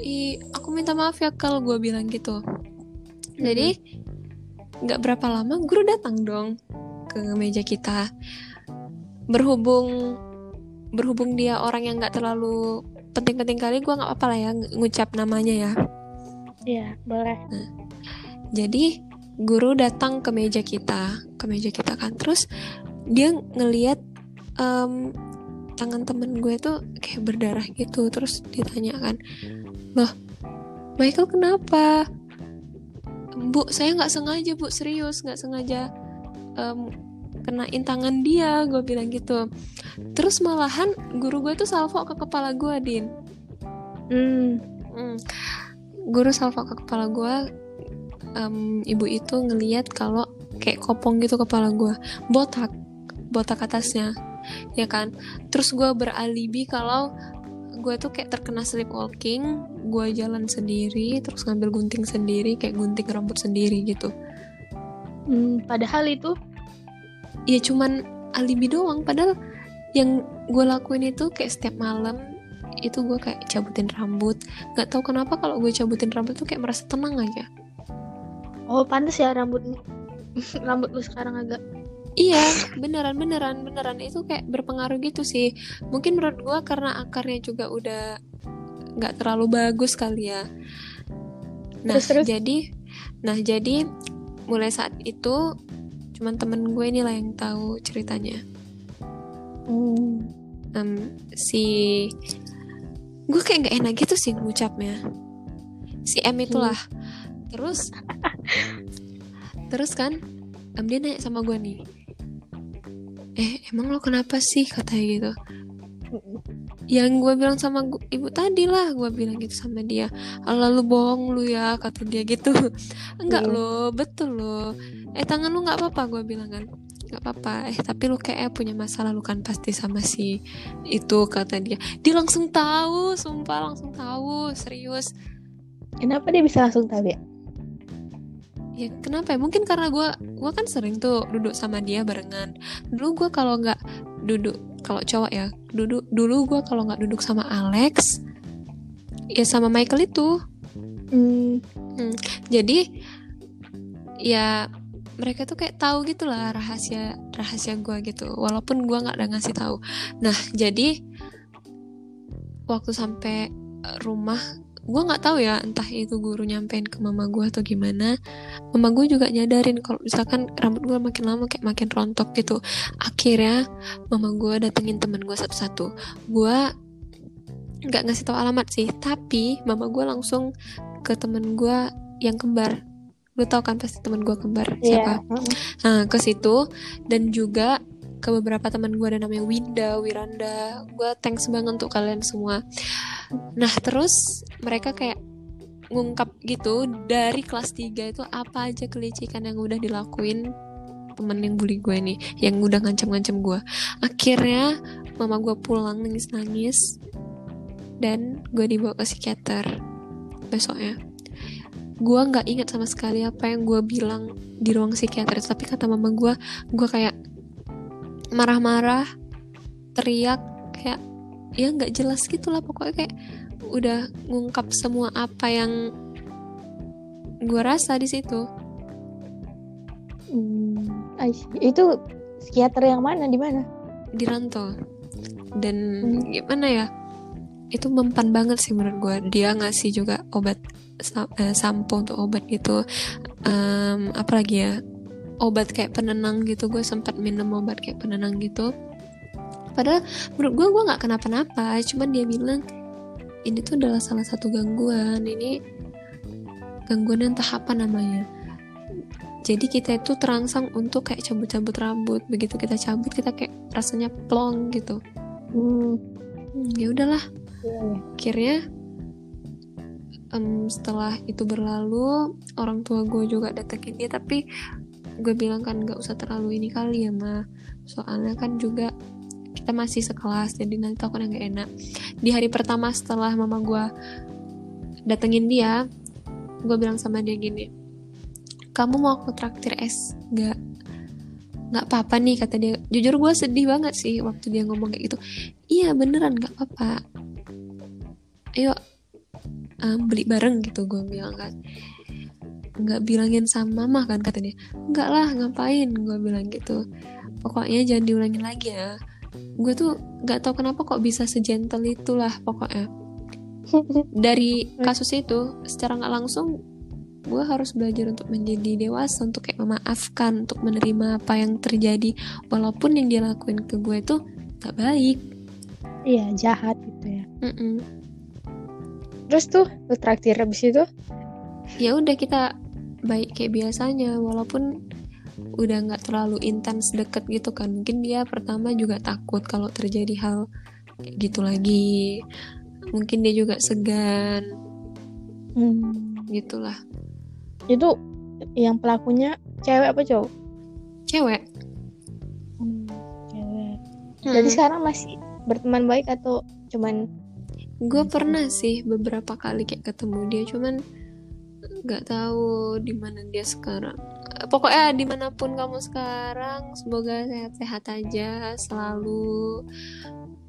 Speaker 1: i, aku minta maaf ya kalau gue bilang gitu. Jadi nggak berapa lama guru datang dong ke meja kita. Berhubung berhubung dia orang yang nggak terlalu penting-penting kali gue nggak apa-apa lah ya ng- ngucap namanya ya.
Speaker 2: Iya boleh.
Speaker 1: Jadi guru datang ke meja kita ke meja kita kan. Terus dia ngeliat em, tangan temen gue tuh kayak berdarah gitu terus ditanya kan loh Michael kenapa? Bu saya nggak sengaja bu serius nggak sengaja em, kenain tangan dia gue bilang gitu. Terus malahan guru gue tuh salvo ke kepala gue din.
Speaker 2: Hmm.
Speaker 1: Hmm. Guru salvo ke kepala gue, em, ibu itu ngeliat kalau kayak kopong gitu kepala gue, botak, botak atasnya, ya kan. Terus gue beralibi kalau gue tuh kayak terkena sleepwalking, gue jalan sendiri, terus ngambil gunting sendiri, kayak gunting rambut sendiri gitu.
Speaker 2: Hmm, padahal itu
Speaker 1: Ya cuman alibi doang, padahal yang gue lakuin itu kayak setiap malam itu gue kayak cabutin rambut nggak tahu kenapa kalau gue cabutin rambut tuh kayak merasa tenang aja
Speaker 2: oh pantas ya rambutmu rambut lu sekarang agak
Speaker 1: Iya, beneran beneran beneran itu kayak berpengaruh gitu sih. Mungkin menurut gua karena akarnya juga udah nggak terlalu bagus kali ya. Nah,
Speaker 2: Terus, terus?
Speaker 1: jadi nah jadi mulai saat itu cuman temen gue ini lah yang tahu ceritanya.
Speaker 2: hmm.
Speaker 1: Em, si gue kayak nggak enak gitu sih ngucapnya. Si M itulah. Terus terus kan em, dia nanya sama gue nih. Eh, emang lo kenapa sih? Katanya gitu? yang gue bilang sama gu- ibu tadi lah gue bilang gitu sama dia. Allah lu bohong lu ya kata dia gitu. Enggak
Speaker 2: Mm.
Speaker 1: lo betul lo. Eh tangan lu nggak apa-apa gue bilang kan. Nggak apa-apa. Eh tapi lu kayak punya masalah lu kan pasti sama si itu kata dia. Dia langsung tahu sumpah langsung tahu serius.
Speaker 2: Kenapa dia bisa langsung tahu ya
Speaker 1: ya kenapa ya? Mungkin karena gue gue kan sering tuh duduk sama dia barengan. Dulu gue kalau nggak duduk kalau cowok ya duduk dulu gue kalau nggak duduk sama Alex ya sama Michael itu.
Speaker 2: Hmm.
Speaker 1: jadi ya mereka tuh kayak tahu gitu lah rahasia rahasia gue gitu walaupun gue nggak ada ngasih tahu. Nah jadi waktu sampai rumah gue nggak tahu ya entah itu guru nyampein ke mama gue atau gimana. Mama gue juga nyadarin kalau misalkan rambut gue makin lama kayak makin rontok gitu. Akhirnya mama gue datengin temen gue satu-satu. Gue nggak ngasih tahu alamat sih tapi mama gue langsung ke temen gue yang kembar. Lu tau kan pasti teman gue kembar
Speaker 2: Iya.
Speaker 1: siapa? Nah ke situ. Dan juga ke beberapa teman gue ada namanya Winda Wiranda. Gue thanks banget untuk kalian semua. Nah terus mereka kayak ngungkap gitu dari kelas 3 itu apa aja kelicikan yang udah dilakuin temen yang bully gue nih yang udah ngancam-ngancam gue akhirnya mama gue pulang nangis-nangis dan gue dibawa ke psikiater besoknya. Gue nggak ingat sama sekali apa yang gue bilang di ruang psikiater tapi kata mama gue gue kayak marah-marah teriak kayak ya nggak jelas gitu lah pokoknya kayak udah ngungkap semua apa yang gue rasa di situ.
Speaker 2: Hmm. Itu psikiater yang mana? Di mana?
Speaker 1: di rantau dan
Speaker 2: Hmm.
Speaker 1: gimana ya? Itu mempan banget sih menurut gue dia ngasih juga obat eh, sampo untuk obat gitu. Em, apalagi ya obat kayak penenang gitu. Gue sempat minum obat kayak penenang gitu. Padahal menurut gue gue nggak kenapa-napa. Cuman dia bilang ini tuh adalah salah satu gangguan. Ini gangguan entah apa namanya? Jadi kita itu terangsang untuk kayak cabut-cabut rambut. Begitu kita cabut kita kayak rasanya plong gitu.
Speaker 2: Hmm,
Speaker 1: Hmm, ya udahlah.
Speaker 2: Iya, iya.
Speaker 1: akhirnya em, setelah itu berlalu orang tua gue juga datengin dia. Tapi gue bilang kan nggak usah terlalu ini kali ya ma. Soalnya kan juga kita masih sekelas jadi nanti takutnya nggak enak. Di hari pertama setelah mama gue datengin dia gue bilang sama dia gini kamu mau aku traktir es? Nggak. Nggak apa-apa nih kata dia. Jujur gue sedih banget sih waktu dia ngomong kayak gitu. Iya beneran nggak apa-apa. Ayo em, beli bareng gitu gue bilang kan nggak bilangin sama mama kan kata dia. Nggak lah ngapain? Gue bilang gitu. Pokoknya jangan diulangin lagi ya. Gue tuh nggak tahu kenapa kok bisa segentle itulah pokoknya. Dari kasus itu secara nggak langsung gue harus belajar untuk menjadi dewasa untuk kayak memaafkan untuk menerima apa yang terjadi. Walaupun yang dia lakuin ke gue itu gak baik.
Speaker 2: Iya, jahat gitu ya.
Speaker 1: Mm-mm.
Speaker 2: Terus tuh lu traktir habis itu?
Speaker 1: ya udah kita baik kayak biasanya walaupun udah nggak terlalu intens deket gitu kan mungkin dia pertama juga takut kalau terjadi hal kayak gitu lagi mungkin dia juga segan
Speaker 2: Hmm.
Speaker 1: gitulah
Speaker 2: Itu yang pelakunya cewek apa cowok?
Speaker 1: cewek
Speaker 2: Hmm, cewek. Jadi
Speaker 1: Mm-mm.
Speaker 2: sekarang masih berteman baik atau cuman
Speaker 1: gue pernah sih beberapa kali kayak ketemu dia cuman nggak tahu di mana dia sekarang pokoknya di mana pun kamu sekarang semoga sehat-sehat aja selalu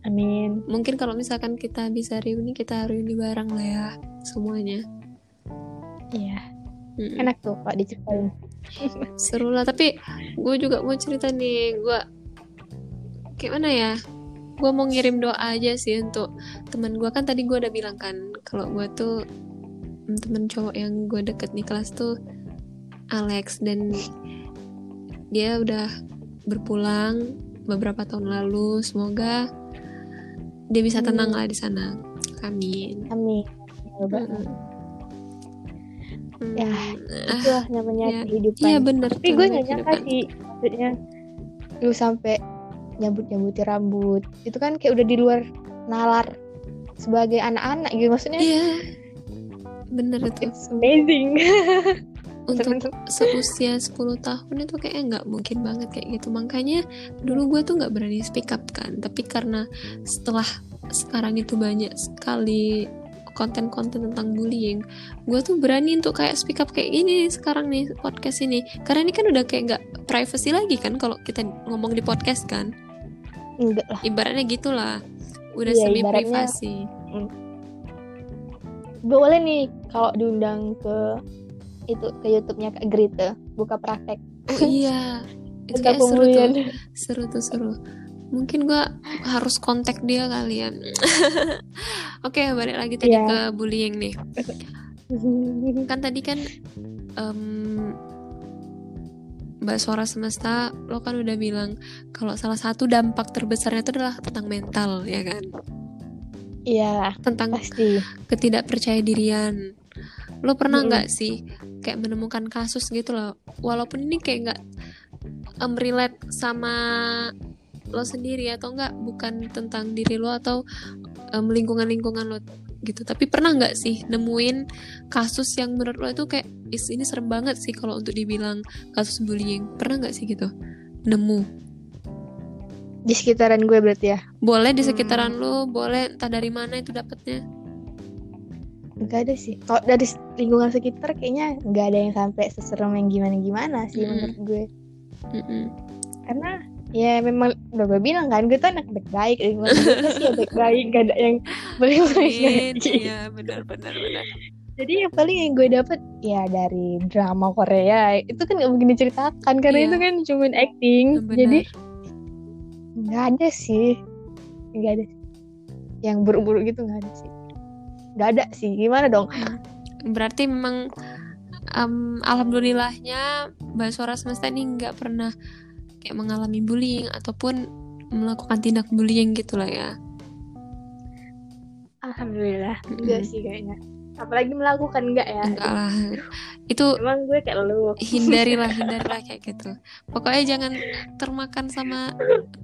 Speaker 2: amin.
Speaker 1: mungkin kalau misalkan kita bisa reuni kita reuni bareng lah ya semuanya
Speaker 2: Iya,
Speaker 1: Mm-mm.
Speaker 2: enak tuh Pak diceritain.
Speaker 1: seru lah tapi gue juga mau cerita nih gue kayak mana ya gue mau ngirim doa aja sih untuk teman gue kan tadi gue udah bilang kan kalau gue tuh temen cowok yang gue deket di kelas tuh Alex dan dia udah berpulang beberapa tahun lalu semoga dia bisa tenang
Speaker 2: Hmm.
Speaker 1: lah di sana amin
Speaker 2: Amin. Coba.
Speaker 1: Mm-mm.
Speaker 2: Ya,
Speaker 1: Hmm, ah,
Speaker 2: Itulah namanya
Speaker 1: ya.
Speaker 2: kehidupan.
Speaker 1: iya bener
Speaker 2: Tapi gue nyangka
Speaker 1: kehidupan.
Speaker 2: sih maksudnya lu sampai nyambut nyambutin rambut itu kan kayak udah di luar nalar sebagai anak-anak gitu maksudnya
Speaker 1: Iya, bener itu.
Speaker 2: it's amazing
Speaker 1: Untuk seusia 10 tahun itu kayaknya nggak mungkin banget kayak gitu. Makanya dulu gue tuh nggak berani speak up kan. Tapi karena setelah sekarang itu banyak sekali konten-konten tentang bullying, gue tuh berani untuk kayak speak up kayak gini nih sekarang nih podcast ini. Karena ini kan udah kayak nggak privacy lagi kan kalau kita ngomong di podcast kan.
Speaker 2: enggak lah
Speaker 1: Ibaratnya gitulah. Udah
Speaker 2: Iya,
Speaker 1: semi
Speaker 2: ibaratnya-
Speaker 1: privasi.
Speaker 2: gue boleh nih kalau diundang ke itu ke YouTube-nya Kak Grita buka praktek
Speaker 1: Oh iya. Itu kayak seru tuh. seru tuh seru mungkin gua harus kontak dia kali ya oke balik lagi tadi
Speaker 2: Iya.
Speaker 1: ke bullying nih kan tadi kan em, Mbak Suara Semesta lo kan udah bilang kalau salah satu dampak terbesarnya itu adalah tentang mental ya kan
Speaker 2: Iya
Speaker 1: tentang
Speaker 2: pasti.
Speaker 1: ketidakpercaya dirian. Lo pernah nggak sih kayak menemukan kasus gitu loh? Walaupun ini kayak nggak em, relate sama lo sendiri atau enggak bukan tentang diri lo atau em, lingkungan-lingkungan lo gitu. Tapi pernah nggak sih nemuin kasus yang menurut lo itu kayak "Is, ini serem banget sih kalau untuk dibilang kasus bullying. Pernah nggak sih gitu? Nemu
Speaker 2: di sekitaran gue berarti ya
Speaker 1: boleh di
Speaker 2: Hmm.
Speaker 1: sekitaran lo boleh entah dari mana itu dapetnya
Speaker 2: Enggak ada sih. Kalau dari lingkungan sekitar kayaknya nggak ada yang sampai seserem yang gimana-gimana sih
Speaker 1: Mm-mm.
Speaker 2: menurut gue.
Speaker 1: Mm-mm.
Speaker 2: Karena ya memang udah gue bilang kan gue tuh anak baik-baik lingkungan gue pasti ya baik-baik gak ada yang boleh
Speaker 1: iya benar benar benar
Speaker 2: Jadi yang paling yang gue dapet ya dari drama Korea itu kan nggak mungkin diceritakan karena
Speaker 1: Iya.
Speaker 2: itu kan cuma acting.
Speaker 1: Benar.
Speaker 2: Jadi nggak ada sih, nggak ada. Yang buruk-buruk gitu nggak ada sih. Nggak ada sih. Gimana dong?
Speaker 1: berarti memang em, alhamdulillahnya Mbak Suara Semesta ini nggak pernah kayak mengalami bullying ataupun melakukan tindak bullying gitu lah ya
Speaker 2: Alhamdulillah enggak sih kayaknya. Apalagi melakukan enggak ya?
Speaker 1: enggak lah. Itu
Speaker 2: Emang gue kayak lu.
Speaker 1: hindarilah hindarilah kayak gitu. Pokoknya jangan termakan sama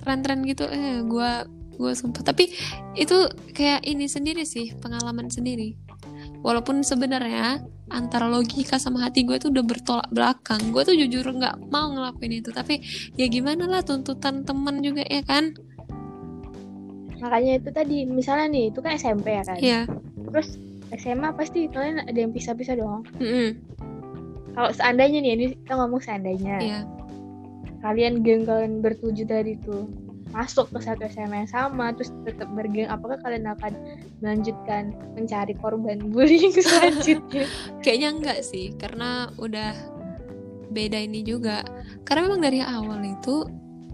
Speaker 1: tren-tren gitu. Eh gua gua sumpah. Tapi itu kayak ini sendiri sih pengalaman sendiri. Walaupun sebenarnya antara logika sama hati gue tuh udah bertolak belakang. Gue tuh jujur nggak mau ngelakuin itu. Tapi ya gimana lah tuntutan temen juga ya kan?
Speaker 2: Makanya itu tadi, misalnya nih, itu kan SMP ya kan?
Speaker 1: Iya.
Speaker 2: Terus SMA pasti kalian ada yang pisah-pisah dong.
Speaker 1: Mm-mm.
Speaker 2: Kalau seandainya nih, ini kita ngomong seandainya.
Speaker 1: Iya
Speaker 2: Kalian geng kalian bertujuh tadi tuh masuk ke satu SMA yang sama terus tetap bergeng apakah kalian akan melanjutkan mencari korban bullying selanjutnya
Speaker 1: Kayaknya enggak sih, karena udah beda ini juga. Karena memang dari awal itu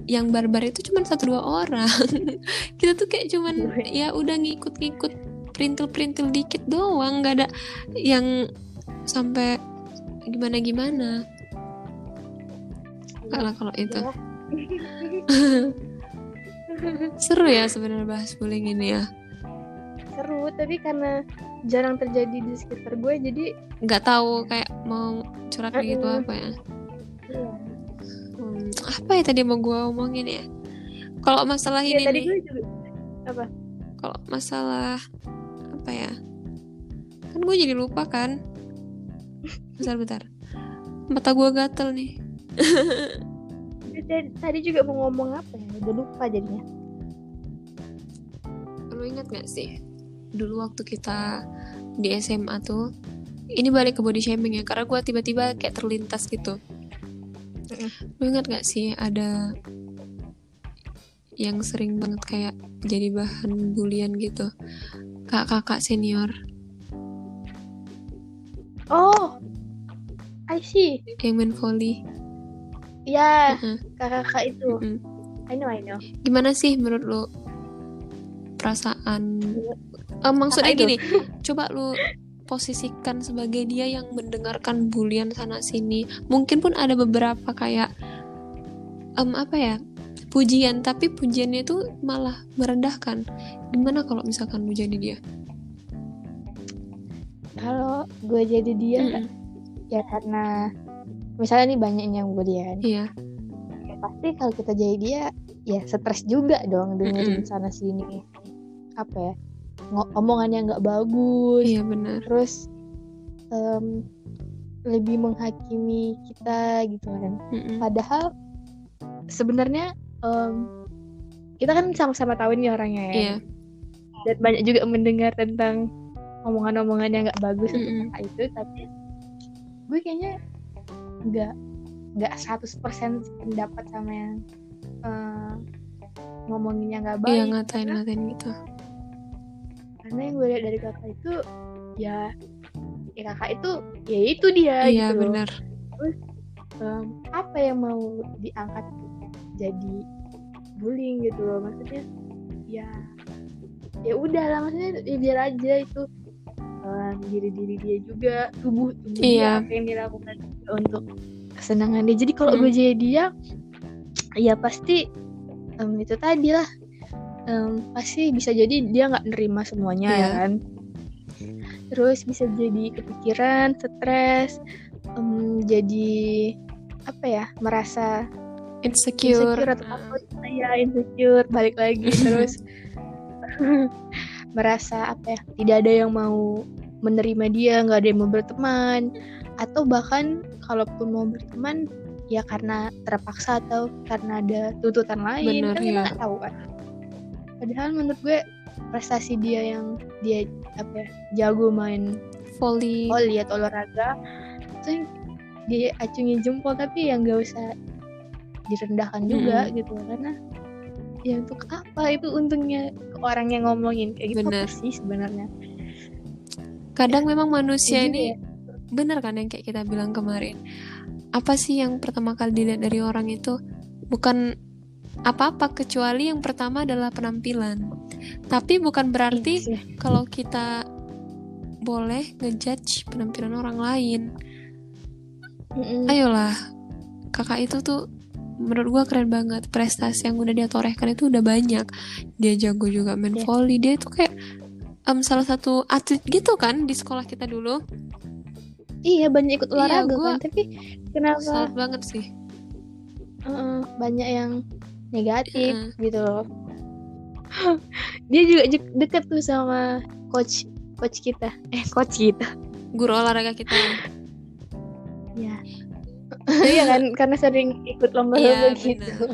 Speaker 1: yang barbar itu cuma satu dua orang. Kita tuh kayak cuman ya udah ngikut-ngikut perintil-perintil dikit doang, nggak ada yang sampai gimana-gimana. Enggak lah kalau itu. Seru ya sebenarnya bahas bullying ini ya.
Speaker 2: seru tapi karena jarang terjadi di sekitar gue jadi
Speaker 1: Nggak tahu kayak mau curhat kayak gitu
Speaker 2: Mm-mm.
Speaker 1: apa ya.
Speaker 2: ya,
Speaker 1: Hmm, apa ya tadi mau gue omongin ya? Kalau masalah
Speaker 2: ya
Speaker 1: ini
Speaker 2: tadi
Speaker 1: nih,
Speaker 2: gue juga
Speaker 1: kalau masalah apa ya? Kan gue jadi lupa kan? Bentar bentar. Mata gue gatel nih.
Speaker 2: tadi, juga mau ngomong apa ya udah lupa jadinya
Speaker 1: Lu ingat gak sih? Dulu waktu kita di SMA tuh, ini balik ke body shaming ya, karena gue tiba-tiba kayak terlintas gitu. Lu ingat gak sih ada yang sering banget kayak jadi bahan bulian gitu? Kak-kakak senior
Speaker 2: oh I see
Speaker 1: yang main volley.
Speaker 2: ya
Speaker 1: Heeh.
Speaker 2: kakak itu
Speaker 1: Mm-mm.
Speaker 2: I know I know
Speaker 1: Gimana sih menurut lu perasaan? Eh, maksudnya
Speaker 2: Kakak itu.
Speaker 1: gini, coba lu posisikan sebagai dia yang mendengarkan bulian sana sini. Mungkin pun ada beberapa kayak em apa ya pujian, tapi pujiannya itu malah merendahkan. Gimana kalau misalkan lu jadi dia?
Speaker 2: kalau gue jadi dia
Speaker 1: Mm-mm.
Speaker 2: ya karena misalnya nih banyak yang bulian
Speaker 1: Iya,
Speaker 2: ya pasti kalau kita jadi dia ya stres juga dong dengerin
Speaker 1: Mm-mm.
Speaker 2: sana sini apa ya ngo- omongan yang nggak bagus
Speaker 1: iya benar.
Speaker 2: terus em, lebih menghakimi kita gitu kan
Speaker 1: Mm-mm.
Speaker 2: padahal sebenarnya em, kita kan sama-sama tahu nih orangnya ya
Speaker 1: Iya,
Speaker 2: dan banyak juga mendengar tentang omongan-omongan yang nggak bagus untuk
Speaker 1: Mm-mm.
Speaker 2: kakak itu tapi gue kayaknya nggak nggak 100% pendapat sama yang eh, ngomongin yang nggak baik
Speaker 1: iya ngatain-ngatain gitu.
Speaker 2: karena yang gue lihat dari kakak itu ya ya kakak itu ya itu dia
Speaker 1: Iya
Speaker 2: gitu loh.
Speaker 1: benar.
Speaker 2: Em, apa yang mau diangkat jadi bullying gitu loh maksudnya ya ya udah lah maksudnya ya biar aja itu em, diri diri dia juga tubuh tubuh
Speaker 1: Iya.
Speaker 2: dia apa yang dilakukan untuk kesenangan dia jadi kalau
Speaker 1: Hmm.
Speaker 2: gue jadi dia ya pasti em, itu tadi lah Em, pasti bisa jadi dia nggak nerima semuanya
Speaker 1: Iya.
Speaker 2: ya kan terus bisa jadi kepikiran stres um, jadi apa ya merasa
Speaker 1: insecure,
Speaker 2: insecure atau apa ya insecure. Balik lagi terus. Merasa apa ya tidak ada yang mau menerima dia nggak ada yang mau berteman. Atau bahkan kalaupun mau berteman ya karena terpaksa atau karena ada tuntutan lain
Speaker 1: Bener,
Speaker 2: kan kita
Speaker 1: ya.
Speaker 2: nggak tahu kan. Padahal menurut gue prestasi dia yang dia apa ya jago main
Speaker 1: volley.
Speaker 2: volley atau olahraga itu dia acungi jempol. Tapi yang gak usah direndahkan juga
Speaker 1: Mm-mm.
Speaker 2: gitu karena ya untuk apa itu untungnya orang yang ngomongin kayak gitu
Speaker 1: Bener.
Speaker 2: sih sebenarnya
Speaker 1: kadang memang manusia
Speaker 2: Ya juga
Speaker 1: ini
Speaker 2: ya.
Speaker 1: bener kan yang kayak kita bilang kemarin apa sih yang pertama kali dilihat dari orang itu bukan apa-apa kecuali yang pertama adalah penampilan tapi bukan berarti
Speaker 2: Iya sih.
Speaker 1: kalau kita boleh ngejudge penampilan orang lain
Speaker 2: Mm-mm.
Speaker 1: ayolah kakak itu tuh menurut gua keren banget. Prestasi yang udah dia torehkan itu udah banyak. Dia jago juga main
Speaker 2: Iya.
Speaker 1: volley. Dia itu kayak em, salah satu atlet gitu kan di sekolah kita dulu.
Speaker 2: Iya banyak ikut
Speaker 1: Iya,
Speaker 2: olahraga
Speaker 1: gua-
Speaker 2: kan. Tapi kenapa?
Speaker 1: Salut banget sih.
Speaker 2: Uh-uh, banyak yang negatif
Speaker 1: Heeh.
Speaker 2: gitu loh. Dia juga deket tuh sama coach coach kita. Eh coach kita.
Speaker 1: Guru olahraga kita
Speaker 2: iya kan karena sering ikut lomba-lomba gitu.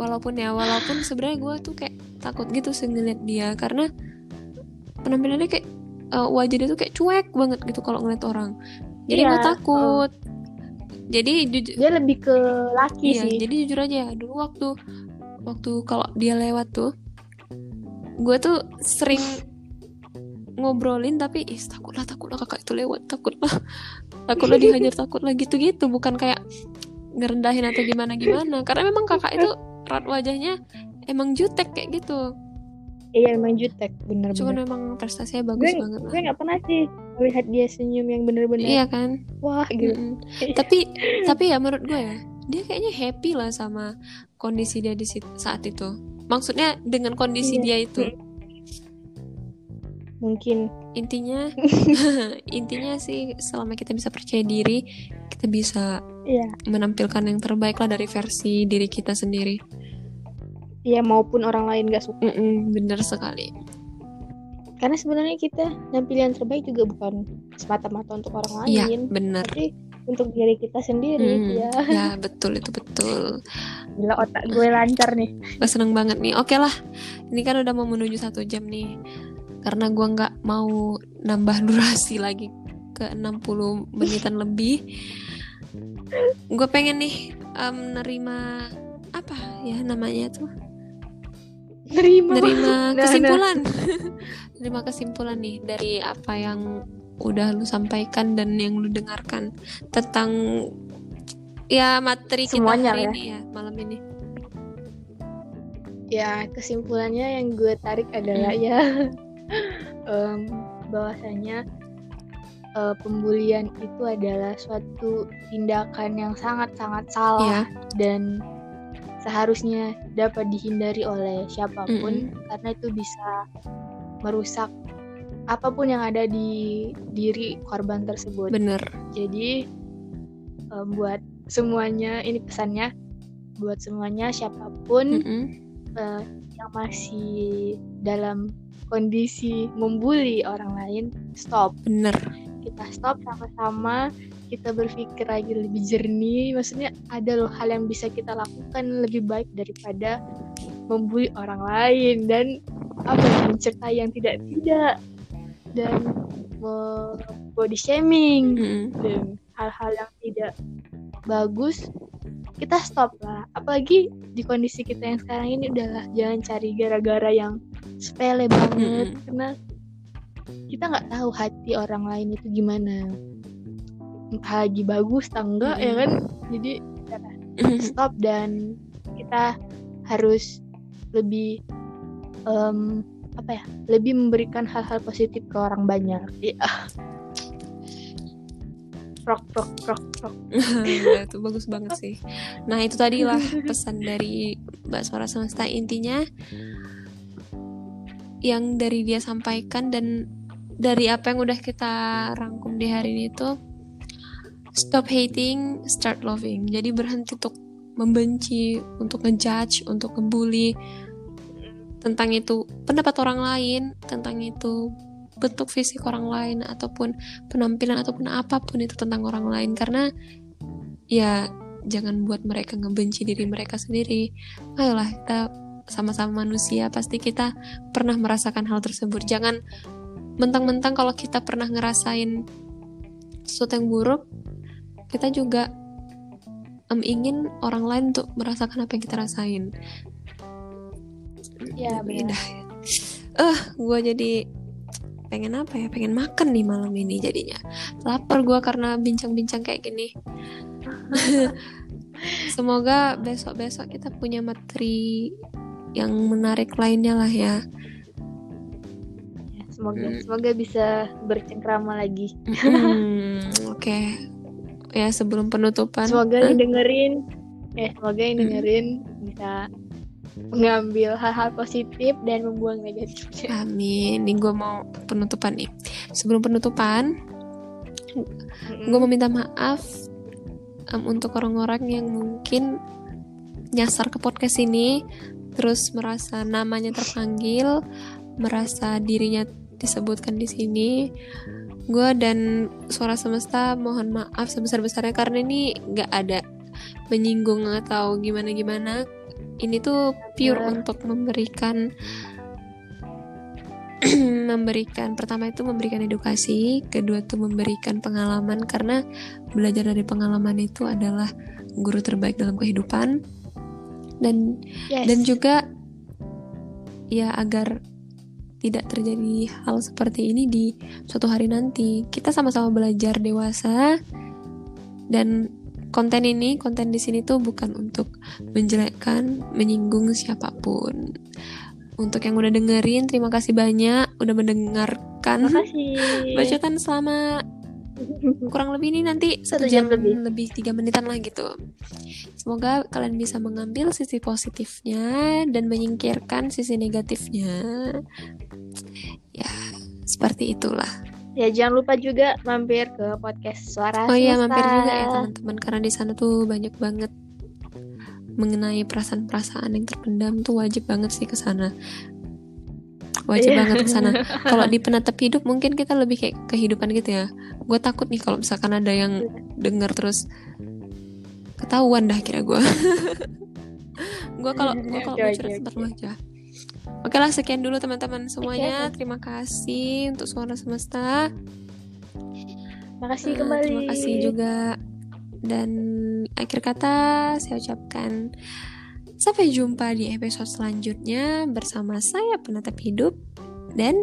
Speaker 1: walaupun ya walaupun sebenarnya gue tuh kayak takut gitu sih ngeliat dia karena penampilannya kayak eh, wajah dia tuh kayak cuek banget gitu kalau ngeliat orang. Jadi
Speaker 2: Iya,
Speaker 1: gue takut. jadi jujur
Speaker 2: dia lebih ke laki
Speaker 1: iya
Speaker 2: sih.
Speaker 1: jadi jujur aja dulu waktu waktu kalau dia lewat tuh gue tuh sering ngobrolin tapi ih takutlah takutlah kakak itu lewat takutlah takutlah dihajar takutlah gitu-gitu. Bukan kayak ngerendahin atau gimana gimana karena memang kakak itu rat wajahnya emang jutek kayak gitu.
Speaker 2: Iya emang jutek bener
Speaker 1: cuman memang prestasinya bagus
Speaker 2: gue
Speaker 1: banget
Speaker 2: gue
Speaker 1: lah.
Speaker 2: nggak pernah sih melihat dia senyum yang bener-bener
Speaker 1: iya kan?
Speaker 2: wah gitu.
Speaker 1: Mm-mm. tapi tapi ya menurut gue ya dia kayaknya happy lah sama kondisi dia di saat itu. Maksudnya dengan kondisi
Speaker 2: Iya.
Speaker 1: dia itu.
Speaker 2: Mungkin
Speaker 1: intinya intinya sih selama kita bisa percaya diri kita bisa
Speaker 2: iya.
Speaker 1: menampilkan yang terbaik lah dari versi diri kita sendiri.
Speaker 2: Iya maupun orang lain gak suka.
Speaker 1: Mm-mm, bener sekali.
Speaker 2: Karena sebenarnya kita nampil yang terbaik juga bukan semata-mata untuk orang
Speaker 1: iya
Speaker 2: lain
Speaker 1: bener.
Speaker 2: tapi untuk diri kita sendiri
Speaker 1: Hmm,
Speaker 2: ya
Speaker 1: ya betul itu betul.
Speaker 2: Gila otak gue lancar nih.
Speaker 1: Gue seneng banget nih. Oke lah ini kan udah mau menuju satu jam nih karena gua nggak mau nambah durasi lagi ke 60 menitan lebih. Gue pengen nih em, nerima apa ya namanya tuh?
Speaker 2: Nerima.
Speaker 1: Nerima
Speaker 2: Nah,
Speaker 1: kesimpulan. Nerima kesimpulan nih dari apa yang udah lu sampaikan dan yang lu dengarkan tentang ya materi kita
Speaker 2: Semuanya
Speaker 1: hari
Speaker 2: lah ya.
Speaker 1: ini ya malam ini.
Speaker 2: Ya kesimpulannya yang gue tarik adalah
Speaker 1: Hmm.
Speaker 2: ya em, bahwasanya eh, pembulian itu adalah suatu tindakan yang sangat-sangat salah dan seharusnya dapat dihindari oleh siapa pun karena itu bisa merusak apa pun yang ada di diri korban tersebut.
Speaker 1: bener
Speaker 2: Jadi em, buat semuanya ini pesannya buat semuanya siapa pun
Speaker 1: Mm-mm.
Speaker 2: eh, yang masih dalam kondisi membuli orang lain stop.
Speaker 1: Bener.
Speaker 2: Kita stop sama-sama kita berpikir lagi lebih jernih. Maksudnya ada loh hal yang bisa kita lakukan lebih baik daripada membuli orang lain dan apa ya, mencertai yang tidak tidak dan body shaming
Speaker 1: Mm-mm.
Speaker 2: dan hal-hal yang tidak bagus kita stop lah. Apalagi di kondisi kita yang sekarang ini udahlah jangan cari gara-gara yang sepele banget.
Speaker 1: Mm-mm.
Speaker 2: karena kita nggak tahu hati orang lain itu gimana. Entah lagi bagus atau enggak ya kan? Jadi stop dan kita harus lebih em, apa ya? Lebih memberikan hal-hal positif ke orang banyak. Ya rock rock rock rock
Speaker 1: Ya, itu bagus banget sih. Nah itu tadi lah pesan dari Mbak Suara Semesta intinya yang dari dia sampaikan dan dari apa yang udah kita rangkum di hari ini tuh stop hating, start loving. Jadi berhenti untuk membenci, untuk ngejudge, untuk ngebully tentang itu pendapat orang lain, tentang itu bentuk fisik orang lain ataupun penampilan ataupun apa pun itu tentang orang lain karena ya jangan buat mereka ngebenci diri mereka sendiri. Ayolah kita sama-sama manusia pasti kita pernah merasakan hal tersebut. Jangan mentang-mentang kalau kita pernah ngerasain sesuatu yang buruk, kita juga um, ingin orang lain untuk merasakan apa yang kita rasain.
Speaker 2: Ya,
Speaker 1: beda. Eh, uh, gue jadi pengen apa ya? Pengen makan nih malam ini jadinya. Lapar gue karena bincang-bincang kayak gini. Semoga besok-besok kita punya materi yang menarik lainnya lah ya.
Speaker 2: ya semoga hmm. semoga bisa bercengkrama lagi.
Speaker 1: Hmm, Oke. Okay. Ya sebelum penutupan.
Speaker 2: Semoga yang dengerin, eh semoga yang dengerin hmm. bisa mengambil hal-hal positif dan membuang negatifnya.
Speaker 1: Amin. Ini gue mau penutupan nih. Sebelum penutupan, gue mau minta maaf um, untuk orang-orang yang mungkin nyasar ke podcast ini, terus merasa namanya terpanggil, merasa dirinya disebutkan di sini. Gue dan suara semesta mohon maaf sebesar-besarnya karena ini gak ada menyinggung atau gimana-gimana ini tuh pure yeah. untuk memberikan memberikan pertama itu memberikan edukasi, kedua tuh memberikan pengalaman karena belajar dari pengalaman itu adalah guru terbaik dalam kehidupan dan yes. dan juga ya agar tidak terjadi hal seperti ini di suatu hari nanti. Kita sama-sama belajar dewasa dan konten ini, konten di sini tuh bukan untuk menjelekkan, menyinggung siapa pun. Untuk yang udah dengerin, terima kasih banyak udah mendengarkan bacotan selama kurang lebih ini nanti satu jam, jam lebih. lebih tiga menitan lah gitu. Semoga kalian bisa mengambil sisi positifnya dan menyingkirkan sisi negatifnya. Ya, seperti itulah.
Speaker 2: Ya jangan lupa juga mampir ke podcast Suara
Speaker 1: Oh iya mampir juga ya teman-teman karena di sana tuh banyak banget mengenai perasaan-perasaan yang terpendam tuh wajib banget sih ke sana. Wajib yeah. banget ke sana. kalau di penatap hidup mungkin kita lebih kayak kehidupan gitu ya. Gue takut nih kalau misalkan ada yang denger terus ketahuan dah kira gue. gue kalau gue kalau mau cerita aja. Oke lah sekian dulu teman-teman semuanya. Okay. Terima kasih untuk suara semesta.
Speaker 2: Makasih uh, kembali.
Speaker 1: Terima kasih juga. Dan akhir kata saya ucapkan sampai jumpa di episode selanjutnya bersama saya penatap hidup dan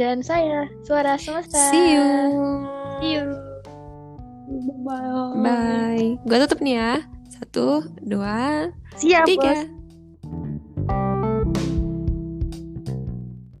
Speaker 2: dan saya suara semesta.
Speaker 1: See you.
Speaker 2: See you.
Speaker 1: Bye. Bye. Gue tutup nih ya. Satu, dua,
Speaker 2: Siap,
Speaker 1: tiga.
Speaker 2: Bos.